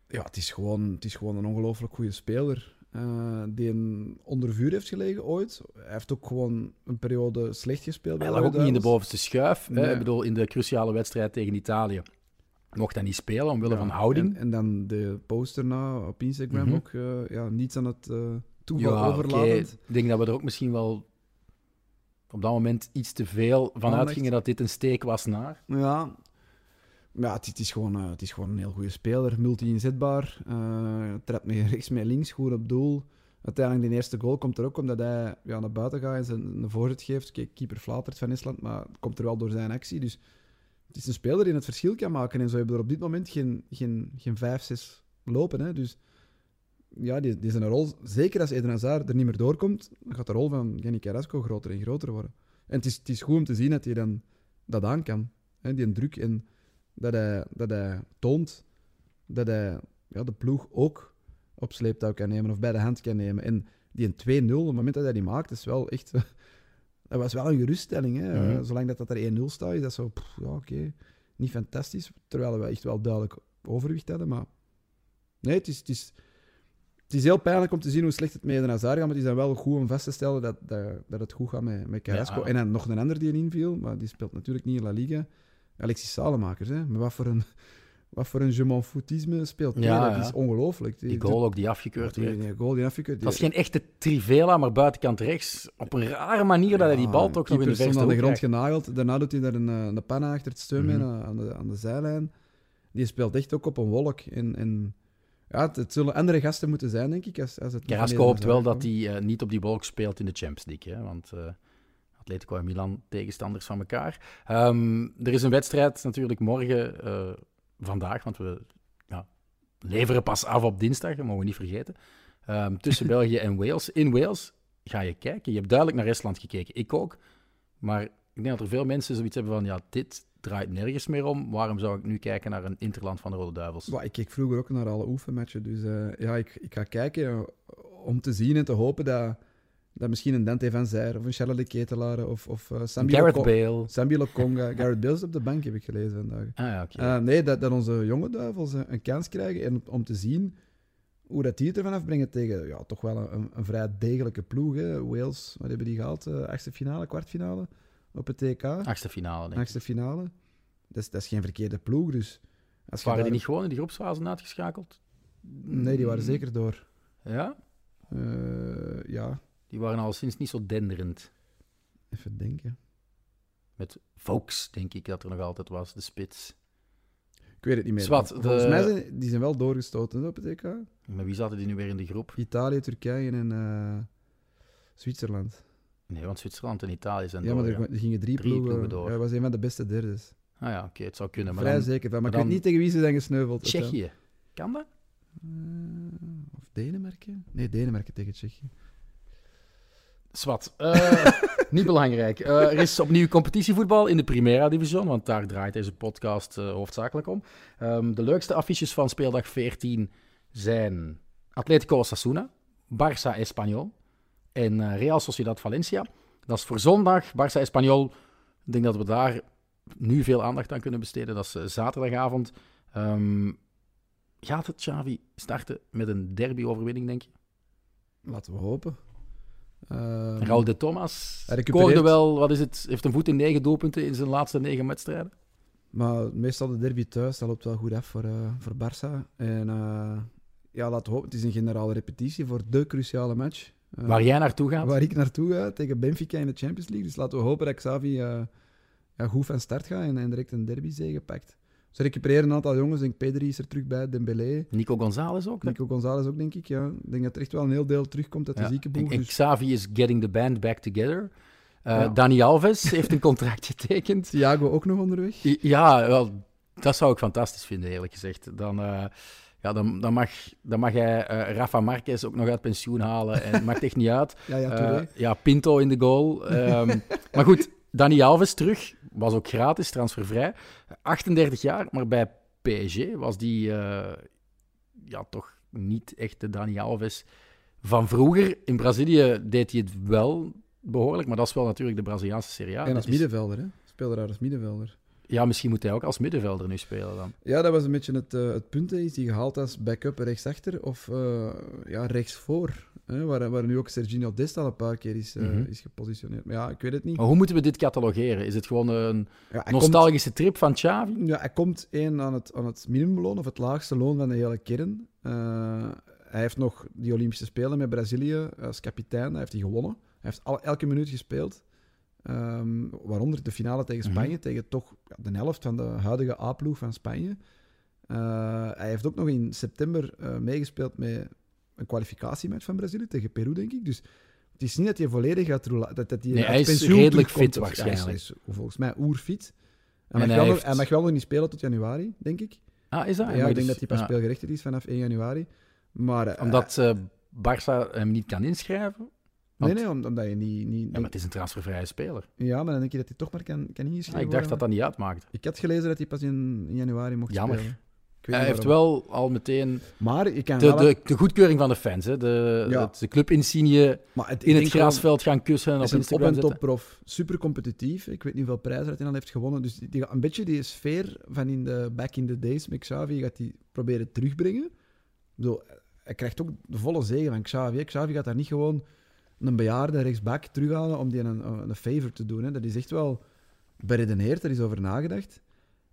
C: Ja, het is gewoon, het is gewoon een ongelooflijk goede speler. eh, die een onder vuur heeft gelegen ooit. Hij heeft ook gewoon een periode slecht gespeeld. bij
B: Hij lag ook niet in de bovenste schuif. Hè? Ik bedoel, in de cruciale wedstrijd tegen Italië mocht hij niet spelen omwille
C: Ja,
B: van houding.
C: En, en dan de poster na op Instagram
B: Mhm.
C: ook. eh, ja, niets aan het eh toeval
B: ja. Ik denk dat we er ook misschien wel op dat moment iets te veel van
C: Aandacht.
B: uitgingen dat dit een steek was naar.
C: Ja, ja het, het is gewoon, eh, het is gewoon een heel goede speler. Multi-inzetbaar. trapt met rechts, met links, goed op doel. Uiteindelijk, de eerste goal komt er ook omdat hij ja, naar buiten gaat en zijn een voorzet geeft. Kijk, keeper flatert van Estland, maar het komt er wel door zijn actie. Dus het is een speler die het verschil kan maken. En zo hebben we er op dit moment geen, geen, geen vijf, zes lopen. Hè. Dus ja, die, die zijn rol, zeker als Eden Hazard er niet meer doorkomt, dan gaat de rol van Jenny Carrasco groter en groter worden. En het is, het is goed om te zien dat hij dan dat aan kan. Hè, die druk en dat hij, dat hij toont dat hij ja, de ploeg ook op sleeptouw kan nemen of bij de hand kan nemen. En die een 2-0, op het moment dat hij die maakt, is wel echt... dat was wel een geruststelling. Hè?
B: Mhm.
C: Zolang dat, dat er 1-0 staat, is dat zo... pff, ja, oké, niet fantastisch. Terwijl we echt wel duidelijk overwicht hadden, maar... Nee, het is, het is, het is heel pijnlijk om te zien hoe slecht het met Eden gaat, maar is dan wel goed om vast te stellen dat, dat, dat het goed gaat met, met Carrasco.
B: Ja.
C: En dan nog een ander die erin viel, maar die speelt natuurlijk niet in La Liga. Alexis Salemakers, hè. Maar wat voor een, wat voor een je m'en foutisme speelt hij,
B: Ja,
C: dat
B: ja.
C: is ongelooflijk.
B: Die goal ook die afgekeurd
C: die,
B: werd.
C: die goal die afgekeurd.
B: Het was geen echte trivela, maar buitenkant rechts. Op een rare manier dat hij die bal toch nog in de verste
C: aan de grond
B: krijgt.
C: genageld. Daarna doet hij daar een, eh, een panna achter het steunbeen
B: Mhm.
C: aan, aan de, aan de zijlijn. Die speelt echt ook op een wolk. En, en ja, het, zullen andere gasten moeten zijn, denk ik. Als, als het
B: Carrasco hoopt wel dat hij eh, niet op die wolk speelt in de Champions League. Hè? Want eh, Atletico en Milan tegenstanders van elkaar. Ehm, er is een wedstrijd natuurlijk morgen, eh, vandaag, want we, ja, leveren pas af op dinsdag, dat mogen we niet vergeten. Ehm, tussen België en Wales. In Wales ga je kijken. Je hebt duidelijk naar Estland gekeken. Ik ook. Maar ik denk dat er veel mensen zoiets hebben van, ja, dit draait nergens meer om. Waarom zou ik nu kijken naar een interland van de Rode Duivels?
C: Ik keek vroeger ook naar alle oefenmatchen. Dus eh, ja, ik, ik ga kijken eh, om te zien en te hopen dat, dat misschien een Dante van Zijr of een Charles de Ketelaar of, of uh, Sambi
B: Gareth
C: Loko-
B: Bale.
C: Sambi Lokonga. Gareth Bale is op de bank, heb ik gelezen vandaag.
B: Ah ja.
C: Eh, nee, dat, dat onze jonge duivels een, een kans krijgen en om, te zien hoe dat die het ervan afbrengen tegen ja, toch wel een, een vrij degelijke ploeg. Hè. Wales, wat hebben die gehaald? Eh, achtste finale, kwartfinale op het TK.
B: Achtste finale, denk ik.
C: Achtste finale. Dat is, dat is geen verkeerde ploeg, dus... Als
B: Waren die niet gewoon in die groepsfase uitgeschakeld?
C: Nee, die waren zeker door.
B: Ja?
C: Eh, ja,
B: Die waren al sinds niet zo denderend.
C: even denken.
B: Met Vokes, denk ik dat er nog altijd was, de spits.
C: Ik weet het niet meer.
B: Zwat,
C: Volgens mij zijn die zijn wel doorgestoten op het EK.
B: Maar wie zaten die nu weer in de groep?
C: Italië, Turkije en eh, Zwitserland.
B: Nee, want Zwitserland en Italië zijn
C: ja, maar er, er gingen drie,
B: Drie
C: ploegen.
B: ploegen door.
C: Ja, was een van de beste derdes.
B: Ah ja, oké, het zou kunnen. Maar
C: Vrij
B: dan
C: zeker van. Maar,
B: maar
C: ik weet niet tegen wie ze zijn gesneuveld.
B: Tsjechië. Kan dat?
C: Eh, of Denemarken? Nee, Denemarken tegen Tsjechië.
B: Zwat. Eh, niet belangrijk. Eh, er is opnieuw competitievoetbal in de Primera Division, want daar draait deze podcast eh, hoofdzakelijk om. Ehm, de leukste affiches van speeldag 14 zijn Atletico Osasuna, Barça Espanyol en eh, Real Sociedad Valencia. Dat is voor zondag, Barça Espanyol. Ik denk dat we daar nu veel aandacht aan kunnen besteden. Dat is eh, zaterdagavond. Ehm, gaat het, Xavi, starten met een derby-overwinning, denk je?
C: Laten we hopen. Ehm,
B: Raul de Thomas scoorde wel, wat is het, heeft een voet in negen doelpunten in zijn laatste negen wedstrijden.
C: Maar meestal de derby thuis, dat loopt wel goed af voor, eh, voor Barça. En ja, laten we hopen. Het is een generale repetitie voor de cruciale match. Eh,
B: Waar jij naartoe gaat.
C: waar ik naartoe ga, tegen Benfica in de Champions League. Dus laten we hopen dat Xavi eh, ja, goed van start gaat en, en direct een derby zege pakt. Ze recupereren een aantal jongens. Ik denk Pedri is er terug bij, Dembélé.
B: Nico González ook.
C: Nico González ook, denk ik. Ja. Ik denk dat er echt wel een heel deel terugkomt uit de
B: Ja.
C: ziekenboeg.
B: En, en
C: Dus
B: Xavi is getting the band back together.
C: Ja.
B: Dani Alves heeft een contract getekend.
C: Thiago ook nog onderweg.
B: I- Ja, wel, dat zou ik fantastisch vinden, eerlijk gezegd. Dan, ja, dan, dan, mag, dan mag hij eh, Rafa Marquez ook nog uit pensioen halen. En het maakt echt niet uit.
C: Ja, ja, Touré.
B: ja, Pinto in de goal. Ehm, maar goed, Dani Alves terug. Was ook gratis, transfervrij. 38 jaar, maar bij PSG was die eh, ja, toch niet echt de Dani Alves van vroeger. In Brazilië deed hij het wel behoorlijk, maar dat is wel natuurlijk de Braziliaanse Serie A.
C: en als middenvelder, hè. Speelde daar als middenvelder.
B: Ja, misschien moet hij ook als middenvelder nu spelen dan.
C: Ja, dat was een beetje het, eh, het punt. hè. Is hij gehaald als backup rechtsachter of eh ja, rechtsvoor? Hè? Waar, waar nu ook Serginho Dest al een paar keer is, eh,
B: Mhm.
C: is gepositioneerd. Maar ja, ik weet het niet.
B: Maar hoe moeten we dit catalogeren? Is het gewoon een
C: Ja, hij
B: nostalgische trip van Xavi?
C: Ja, hij komt één aan het, aan het minimumloon of het laagste loon van de hele kern. Hij heeft nog die Olympische Spelen met Brazilië als kapitein. Hij heeft die gewonnen. Hij heeft al, elke minuut gespeeld. Ehm, waaronder de finale tegen
B: Mhm.
C: Spanje, tegen toch ja, de helft van de huidige A-ploeg van Spanje. Eh, hij heeft ook nog in september eh, meegespeeld met een kwalificatiematch van Brazilië tegen Peru, denk ik. Dus het is niet dat hij volledig gaat roula- dat, dat hij
B: Nee,
C: uit
B: hij is redelijk fit waarschijnlijk.
C: Hij is, volgens mij oerfit.
B: En
C: Hij mag,
B: hij
C: wel nog,
B: heeft-
C: hij mag wel nog niet spelen tot januari, denk ik.
B: Ah, is dat?
C: Ja, ik denk
B: dus-
C: dat hij pas
B: ja,
C: speelgerechtigd is vanaf 1 januari. Maar, eh,
B: Omdat Barça hem niet kan inschrijven?
C: Nee,
B: want-
C: nee, om- omdat je niet... niet
B: Ja, maar het is een transfervrije speler.
C: ja, maar dan denk je dat hij toch maar kan, kan ingeschreven
B: Ah, ik dacht dat
C: worden.
B: dat niet uitmaakte.
C: Ik had gelezen dat hij pas in, in januari mocht
B: Jammer.
C: spelen. Ik
B: Hij heeft wel al meteen
C: Maar je kan
B: de,
C: wel...
B: de, de goedkeuring van de fans. Hè. De,
C: Ja.
B: het- de clubinsigne
C: het, ik
B: in het grasveld gaan kussen en op
C: is een op-
B: Instagram
C: en
B: zetten.
C: top prof. Super competitief. Ik weet niet hoeveel prijzen hij al heeft gewonnen. Dus die, een beetje die sfeer van in de back in the days met Xavi gaat hij proberen terugbrengen. Ik bedoel, hij krijgt ook de volle zegen van Xavi. Xavi gaat daar niet gewoon een bejaarde rechtsback terughalen om die een, een favor te doen. Hè. Dat is echt wel beredeneerd, er is over nagedacht.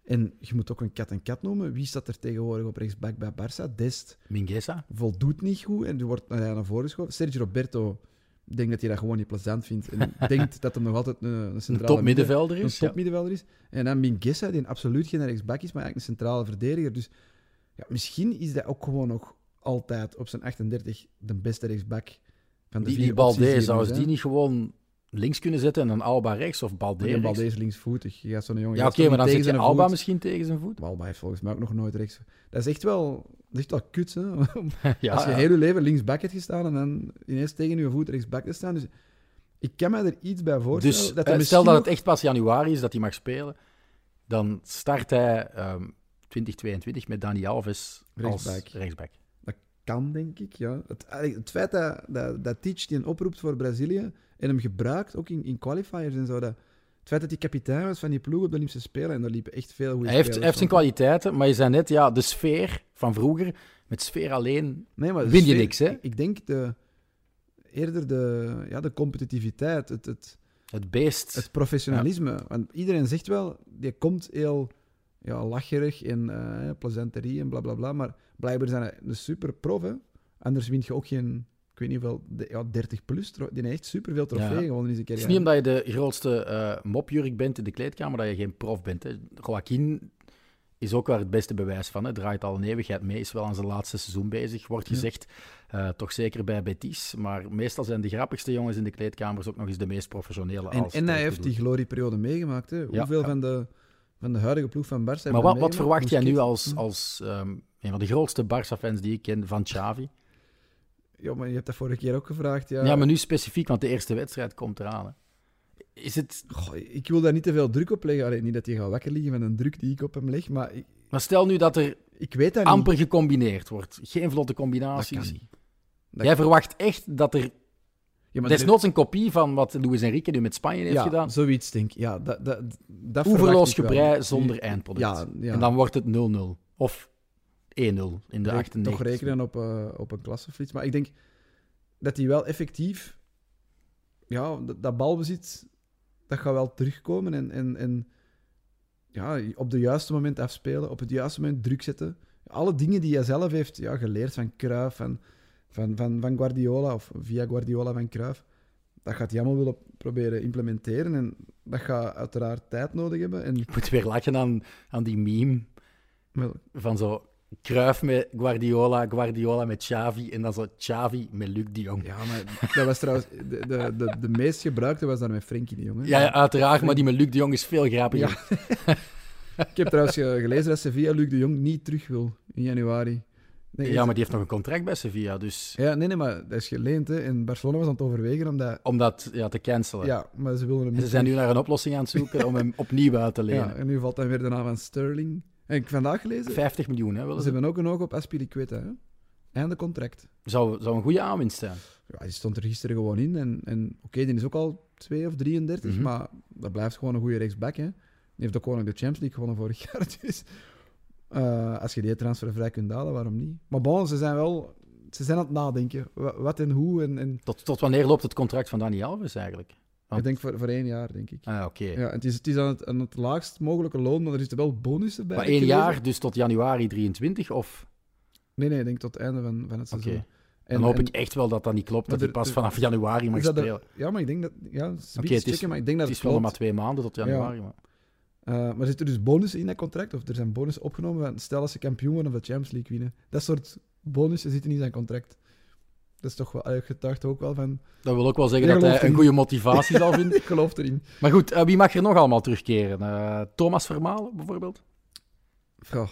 C: En je moet ook een kat en kat noemen. Wie staat er tegenwoordig op rechtsback bij Barça? Dest
B: Mingueza.
C: voldoet niet goed en die wordt naar, naar voren geschoven. Sergio Roberto, ik denk dat hij dat gewoon niet plezant vindt. En denkt dat hij nog altijd een, een
B: Een
C: centrale
B: top middenvelder
C: midden-
B: is.
C: een topmiddenvelder is. En dan Mingueza, die absoluut geen rechtsback is, maar eigenlijk een centrale verdediger. Dus ja, misschien is hij ook gewoon nog altijd op zijn 38 de beste rechtsback
B: Die, die Balde,
C: er
B: zou die niet gewoon links kunnen zetten en dan Alba rechts of Balde
C: Die
B: rechts.
C: bal deze linksvoetig. Je gaat zo'n jongen.
B: Ja, oké, maar dan
C: niet
B: je Alba
C: voet-
B: misschien tegen zijn voet.
C: Alba heeft volgens mij ook nog nooit rechts. Dat is echt wel, dat is echt wel kut, hè?
B: ja,
C: Als je
B: ja.
C: heel je leven linksback hebt gestaan en dan ineens tegen je voet rechtsback te staan. Dus ik kan me er iets bij voorstellen.
B: Dus
C: dat
B: eh, stel dat het echt pas januari is dat hij mag spelen, dan start hij ehm 2022 met Dani Alves als
C: Rechtsback.
B: rechtsback.
C: Kan, denk ik. Ja. Het, het feit dat, dat, dat Teach die een oproept voor Brazilië en hem gebruikt, ook in, in qualifiers en zo. Dat, het feit dat hij kapitein was van die ploeg op de Olympische Spelen en daar liepen echt veel goede
B: Hij heeft, heeft zijn kwaliteiten, maar je zei net, ja, de sfeer van vroeger, met sfeer alleen,
C: Nee, maar
B: win je
C: sfeer-
B: niks, hè?
C: Ik, ik denk de, eerder de, ja, de competitiviteit, het, het,
B: het beest.
C: het professionalisme. Want iedereen zegt wel, die komt heel ja, lacherig en eh plezanterie en bla bla bla. Maar blijkbaar zijn hij een super prof. Hè? Anders wint je ook geen, ik weet niet hoeveel, de- ja, 30 plus. Die heeft echt superveel trofeeën
B: Ja.
C: gewonnen in zijn
B: Het is
C: carrière.
B: niet omdat je de grootste eh, mopjurk bent in de kleedkamer dat je geen prof bent. Hè. Joaquin is ook wel het beste bewijs van. Hè. Draait al een eeuwigheid mee, is wel aan zijn laatste seizoen bezig, wordt
C: Ja.
B: gezegd. Eh, toch zeker bij Betis. Maar meestal zijn de grappigste jongens in de kleedkamers ook nog eens de meest professionele.
C: En,
B: als
C: en
B: het
C: hij heeft die glorieperiode meegemaakt. Hè? Hoeveel
B: ja.
C: Van, de, van de huidige ploeg van Barça
B: Maar wat, wat verwacht jij nu als, als ehm, een van de grootste Barça-fans die ik ken van Xavi?
C: Ja, maar je hebt dat vorige keer ook gevraagd. Ja,
B: Ja, maar nu specifiek, want de eerste wedstrijd komt eraan. Hè. Is het...
C: Goh, ik wil daar niet te veel druk op leggen. Allee, niet dat hij gaat wakker liggen van een druk die ik op hem leg, maar ik,
B: Maar stel nu dat er
C: ik weet dat
B: amper
C: niet.
B: gecombineerd wordt. Geen vlotte
C: Dat
B: combinaties.
C: kan niet. Dat
B: Jij
C: kan-
B: verwacht echt dat er
C: Ja,
B: desnoods een kopie van wat Luis Enrique nu met Spanje heeft
C: ja,
B: gedaan.
C: zoiets denk ik. Ja, dat, dat, dat
B: Oeverloos gebrei zonder eindproduct.
C: Ja, ja.
B: En dan wordt het 0-0. Of 1-0 in de
C: Rek-
B: 98.
C: Toch rekenen op, eh, op een klasseflits. Maar ik denk dat hij wel effectief... Ja, dat, dat balbezit, dat gaat wel terugkomen. En, en, en ja, op de juiste moment afspelen, op het juiste moment druk zetten. Alle dingen die hij zelf heeft ja, geleerd van Cruijff, van, van, van, van Guardiola, of via Guardiola van Cruijff, dat gaat hij allemaal willen proberen implementeren. En dat gaat uiteraard tijd nodig hebben. En,
B: Ik moet weer lachen aan, aan die meme van zo Cruyff met Guardiola, Guardiola met Xavi en dan zo Xavi met Luc de Jong.
C: ja, maar dat was trouwens... De, de, de, de meest gebruikte was daar met Frenkie de Jong. hè.
B: Ja, ja, uiteraard, maar die met Luc de Jong is veel grappiger.
C: Ik heb trouwens ge- gelezen dat Sevilla Luc de Jong niet terug wil in januari. Nee,
B: Ja, maar die heeft nog een contract bij Sevilla, dus
C: ja, nee, nee, maar dat is geleend. Hè. En Barcelona was aan het overwegen om dat...
B: om dat ja, te cancelen.
C: Ja, maar ze wilden hem
B: ze zijn nu naar een oplossing aan het zoeken om hem opnieuw uit te lenen.
C: Ja, en nu valt dan weer de naam van Sterling. En ik vandaag gelezen,
B: 50 miljoen, hè,
C: ze hebben ook een oog op Aspilicueta. Hè. Einde contract.
B: Zou, zou een goede aanwinst zijn.
C: Ja, die stond er gisteren gewoon in. En, en oké, die is ook al 2 of 33,
B: Mhm.
C: maar dat blijft gewoon een goede rechtsback. Hè. Die heeft ook gewoon de Champions League gewonnen vorig jaar. Dus eh, als je die transfervrij kunt halen, waarom niet? Maar bon, ze zijn wel... Ze zijn aan het nadenken. Wa- Wat en hoe. En, en
B: Tot, tot wanneer loopt het contract van Dani Alves eigenlijk? Want-
C: ik denk voor, voor één jaar, denk ik.
B: Ah, oké.
C: Ja, het is, het is aan, het, aan het laagst mogelijke loon, maar er zitten wel bonussen bij.
B: Maar één jaar, dus tot januari 23? Of
C: Nee, nee, ik denk tot het einde van, van het seizoen.
B: dan hoop ik echt wel dat dat niet klopt, dat hij
C: er-
B: pas
C: er-
B: vanaf januari mag spelen.
C: ja, maar ik denk dat... Ja,
B: Oké, het is-
C: checken, maar ik denk dat
B: Het
C: het,
B: is wel maar twee maanden tot januari. Maar...
C: Eh, maar er zitten dus bonussen in dat contract, of er zijn bonussen opgenomen. van, Stel als ze kampioen worden of de Champions League winnen. Dat soort bonussen zitten in zijn contract. Dat is toch wel... eh, getuigt ook wel van...
B: Dat wil ook wel zeggen dat hij een goede motivatie zal vinden.
C: Ik geloof erin.
B: Maar goed, eh, wie mag er nog allemaal terugkeren? Eh, Thomas Vermalen bijvoorbeeld?
C: Goh.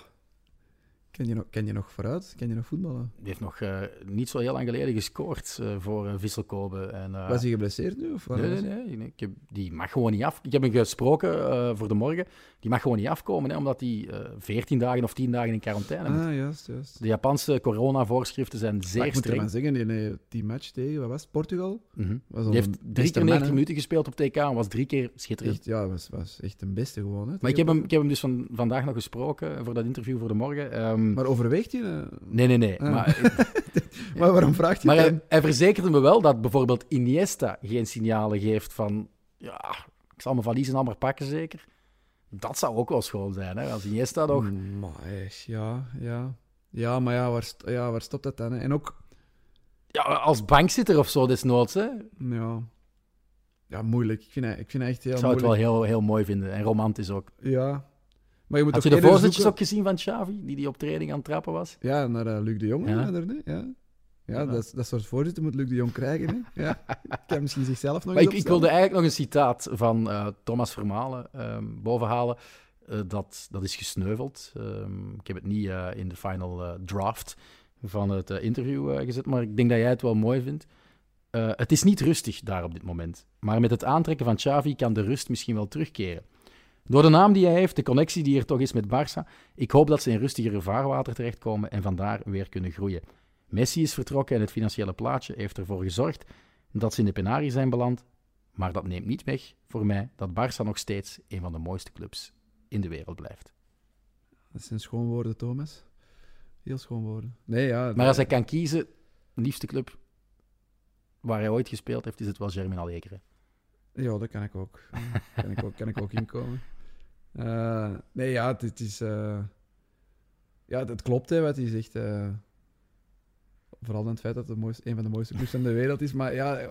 C: Ken je, nog, ken je nog vooruit? Ken je nog voetballen?
B: Die heeft nog eh, niet zo heel lang geleden gescoord eh, voor uh, Visselkobe. En, eh,
C: Was hij geblesseerd nu? Of
B: Nee, nee,
C: hij?
B: nee. nee. Ik heb, die mag gewoon niet af. Ik heb hem gesproken eh, voor de morgen. Die mag gewoon niet afkomen, hè, omdat hij eh 14 dagen of 10 dagen in quarantaine moet.
C: Ah, juist, juist.
B: De Japanse coronavoorschriften zijn
C: Maar
B: zeer
C: ik moet ervan
B: streng.
C: zeggen, die, nee, die match tegen, wat was het, Portugal? Was
B: Die heeft drie keer
C: man,
B: 90
C: hè.
B: minuten gespeeld op TK en was drie keer schitterend.
C: Echt, ja, was, was echt een beste gewoon. Hè,
B: Maar ik heb, hem, ik heb hem dus van, vandaag nog gesproken voor dat interview voor de morgen. Ehm,
C: Maar overweegt hij?
B: nee, nee, nee.
C: Ah.
B: Maar,
C: Maar waarom vraagt hij
B: maar hij, hij verzekerde me wel dat bijvoorbeeld Iniesta geen signalen geeft van... Ja, ik zal mijn valies en al maar pakken zeker. Dat zou ook wel schoon zijn, hè? Als Iniesta nog...
C: Mm, Maar, ja, ja. Ja, maar ja, waar, ja, waar stopt dat dan? Hè? En ook,
B: Ja, als bankzitter of zo desnoods, hè?
C: ja, ja moeilijk. Ik vind, ik vind het echt heel
B: Ik zou het wel heel, heel mooi vinden. En romantisch ook.
C: Ja. Maar je moet
B: Had je de voorzetjes
C: zoeken-
B: ook gezien van Xavi, die die op training aan het trappen was?
C: Ja, naar eh, Luc de Jong.
B: Ja.
C: Ja. Nee? ja. Ja, dat, dat soort voorzitter moet Luc de Jong krijgen. Hè? Ja. Kan misschien zichzelf nog
B: Maar
C: eens
B: ik, ik wilde eigenlijk nog een citaat van eh, Thomas Vermalen ehm, bovenhalen. Eh, dat, dat is gesneuveld. Ehm, ik heb het niet eh, in de final eh, draft van het interview gezet, maar ik denk dat jij het wel mooi vindt. Eh, het is niet rustig daar op dit moment. Maar met het aantrekken van Xavi kan de rust misschien wel terugkeren. Door de naam die hij heeft, de connectie die er toch is met Barça, ik hoop dat ze in rustigere vaarwater terechtkomen en vandaar weer kunnen groeien. Messi is vertrokken en het financiële plaatje heeft ervoor gezorgd dat ze in de penarie zijn beland. Maar dat neemt niet weg voor mij dat Barça nog steeds een van de mooiste clubs in de wereld blijft.
C: Dat zijn schoon woorden, Thomas. Heel schoon woorden. Nee, ja.
B: Maar als hij kan kiezen, de liefste club waar hij ooit gespeeld heeft, is het wel Germinal Ekeren.
C: Ja, dat kan ik ook. kan, ik ook kan ik ook inkomen. Eh, nee, ja, het, is... eh, ja, het klopt, hè, wat hij zegt. eh. vooral in het feit dat het mooiste, een van de mooiste clubs van de wereld is. Maar ja,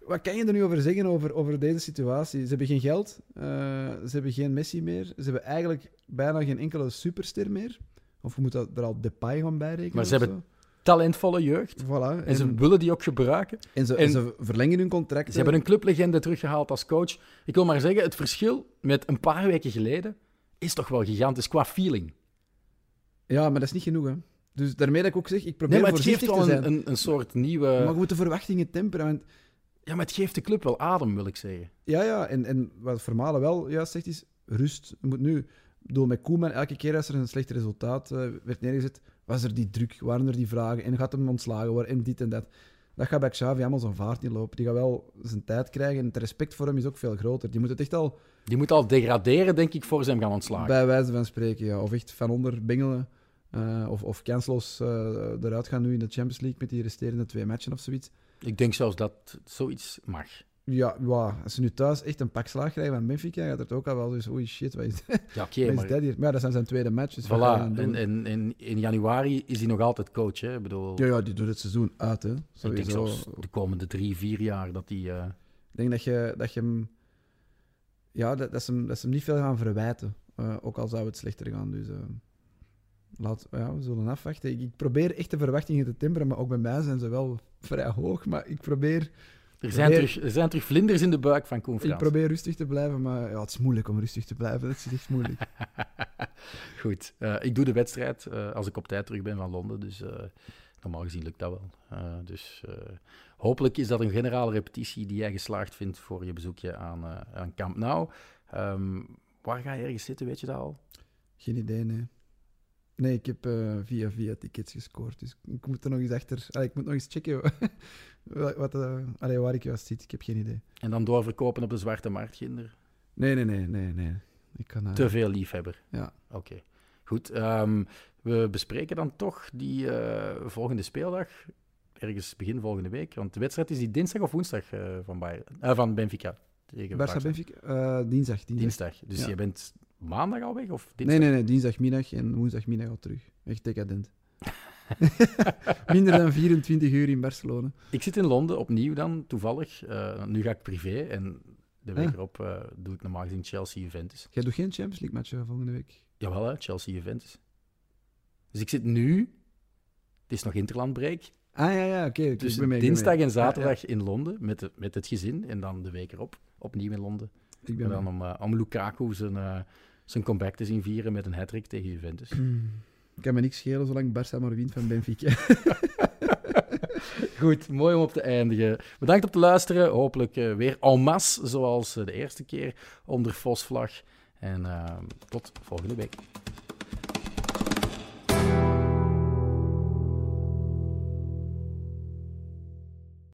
C: wat kan je er nu over zeggen over, over deze situatie? Ze hebben geen geld, ze hebben geen Messi meer, ze hebben eigenlijk bijna geen enkele superster meer. Of je moet dat er al Depay gaan bijrekenen.
B: Maar ze hebben Talentvolle jeugd.
C: Voilà.
B: En ze willen die ook gebruiken.
C: en ze,
B: en-
C: ze verlengen hun contract.
B: Ze hebben een clublegende teruggehaald als coach. Ik wil maar zeggen, het verschil met een paar weken geleden is toch wel gigantisch qua feeling.
C: Ja, maar dat is niet genoeg, hè. Dus daarmee dat ik ook zeg, ik probeer
B: Nee, maar het geeft wel een, een, een soort nieuwe...
C: Maar je moet de verwachtingen temperen. Want
B: Ja, maar het geeft de club wel adem, wil ik zeggen.
C: Ja, ja, en, en wat Vermalen wel juist zegt is, rust. Je moet nu, bedoel, met Koeman, elke keer als er een slecht resultaat eh, werd neergezet, was er die druk, waren er die vragen, en gaat hem ontslagen worden, en dit en dat. Dat gaat bij Xavi allemaal zo'n vaart niet lopen. Die gaat wel zijn tijd krijgen, en het respect voor hem is ook veel groter. Die moet het echt al,
B: Die moet al degraderen, denk ik, voor ze hem gaan ontslagen.
C: bij wijze van spreken, ja, of echt van onder bengelen, eh, of, of kansloos eh, eruit gaan nu in de Champions League met die resterende twee matchen of zoiets.
B: Ik denk zelfs dat zoiets mag.
C: Ja, ja, als ze nu thuis echt een pak slaag krijgen van Benfica, gaat het ook al wel dus, oei shit, wat is,
B: Ja, oké,
C: wat is
B: maar...
C: dat hier? Maar ja, dat zijn zijn tweede match, wat ga je
B: Voilà, en, en, en in januari is hij nog altijd coach. Hè? Ik bedoel,
C: Ja, ja, die doet het seizoen uit, hè.
B: ik denk zelfs de komende drie, vier jaar dat hij... eh,
C: Ik denk dat je, dat je hem... Ja, dat, dat, ze hem, dat ze hem niet veel gaan verwijten. eh, ook al zou het slechter gaan. Dus eh, laat, ja, we zullen afwachten. Ik, ik probeer echt de verwachtingen te temperen, maar ook bij mij zijn ze wel vrij hoog. Maar ik probeer,
B: er, zijn
C: Probeer-
B: terug, er zijn terug vlinders in de buik van Koen
C: ik probeer rustig te blijven. Maar ja, het is moeilijk om rustig te blijven. Dat is echt moeilijk.
B: Goed, eh, ik doe de wedstrijd eh, als ik op tijd terug ben van Londen. Dus eh, normaal gezien lukt dat wel. Dus hopelijk is dat een generale repetitie die jij geslaagd vindt voor je bezoekje aan, aan Camp Nou. Ehm, waar ga je ergens zitten, weet je dat al?
C: Geen idee, nee. Nee, ik heb eh, via via tickets gescoord. Dus ik moet er nog eens achter... Allee, ik moet nog eens checken wat, eh, allee, waar ik juist zit. Ik heb geen idee.
B: En dan doorverkopen op de zwarte markt, Ginder?
C: Nee, nee, nee, nee, nee. Ik kan... eh,
B: Te veel liefhebber.
C: Ja.
B: Oké, goed. ehm, we bespreken dan toch die volgende speeldag, ergens begin volgende week. Want de wedstrijd is die dinsdag of woensdag van, Bayern, van Benfica tegen
C: Benfica? Dinsdag, dinsdag.
B: Dinsdag. Dus
C: Ja.
B: je bent maandag al weg? Of?
C: Nee, nee, nee. Dinsdagmiddag en woensdagmiddag al terug. Echt decadent. Minder dan 24 uur in Barcelona.
B: Ik zit in Londen opnieuw dan, toevallig. Eh, nu ga ik privé en de week
C: Ah.
B: erop eh, doe ik normaal gezien Chelsea-Juventus.
C: Jij doet geen Champions League match volgende week.
B: Jawel, hè, Chelsea-Juventus. Dus ik zit nu... Het is nog interlandbreak.
C: Ah ja, ja, oké.
B: Dus
C: mee,
B: dinsdag en zaterdag in Londen met, de, met het gezin. En dan de week erop opnieuw in Londen.
C: Ik
B: En
C: ben
B: dan
C: mee.
B: om, eh, om Lukaku zijn, zijn comeback te zien vieren met een hat tegen Juventus.
C: Ik kan me niks schelen zolang Barça maar wint van Benfica.
B: Goed, mooi om op te eindigen. Bedankt om te luisteren. Hopelijk eh, weer en masse, zoals eh, de eerste keer onder Vosvlag. En eh, tot volgende week.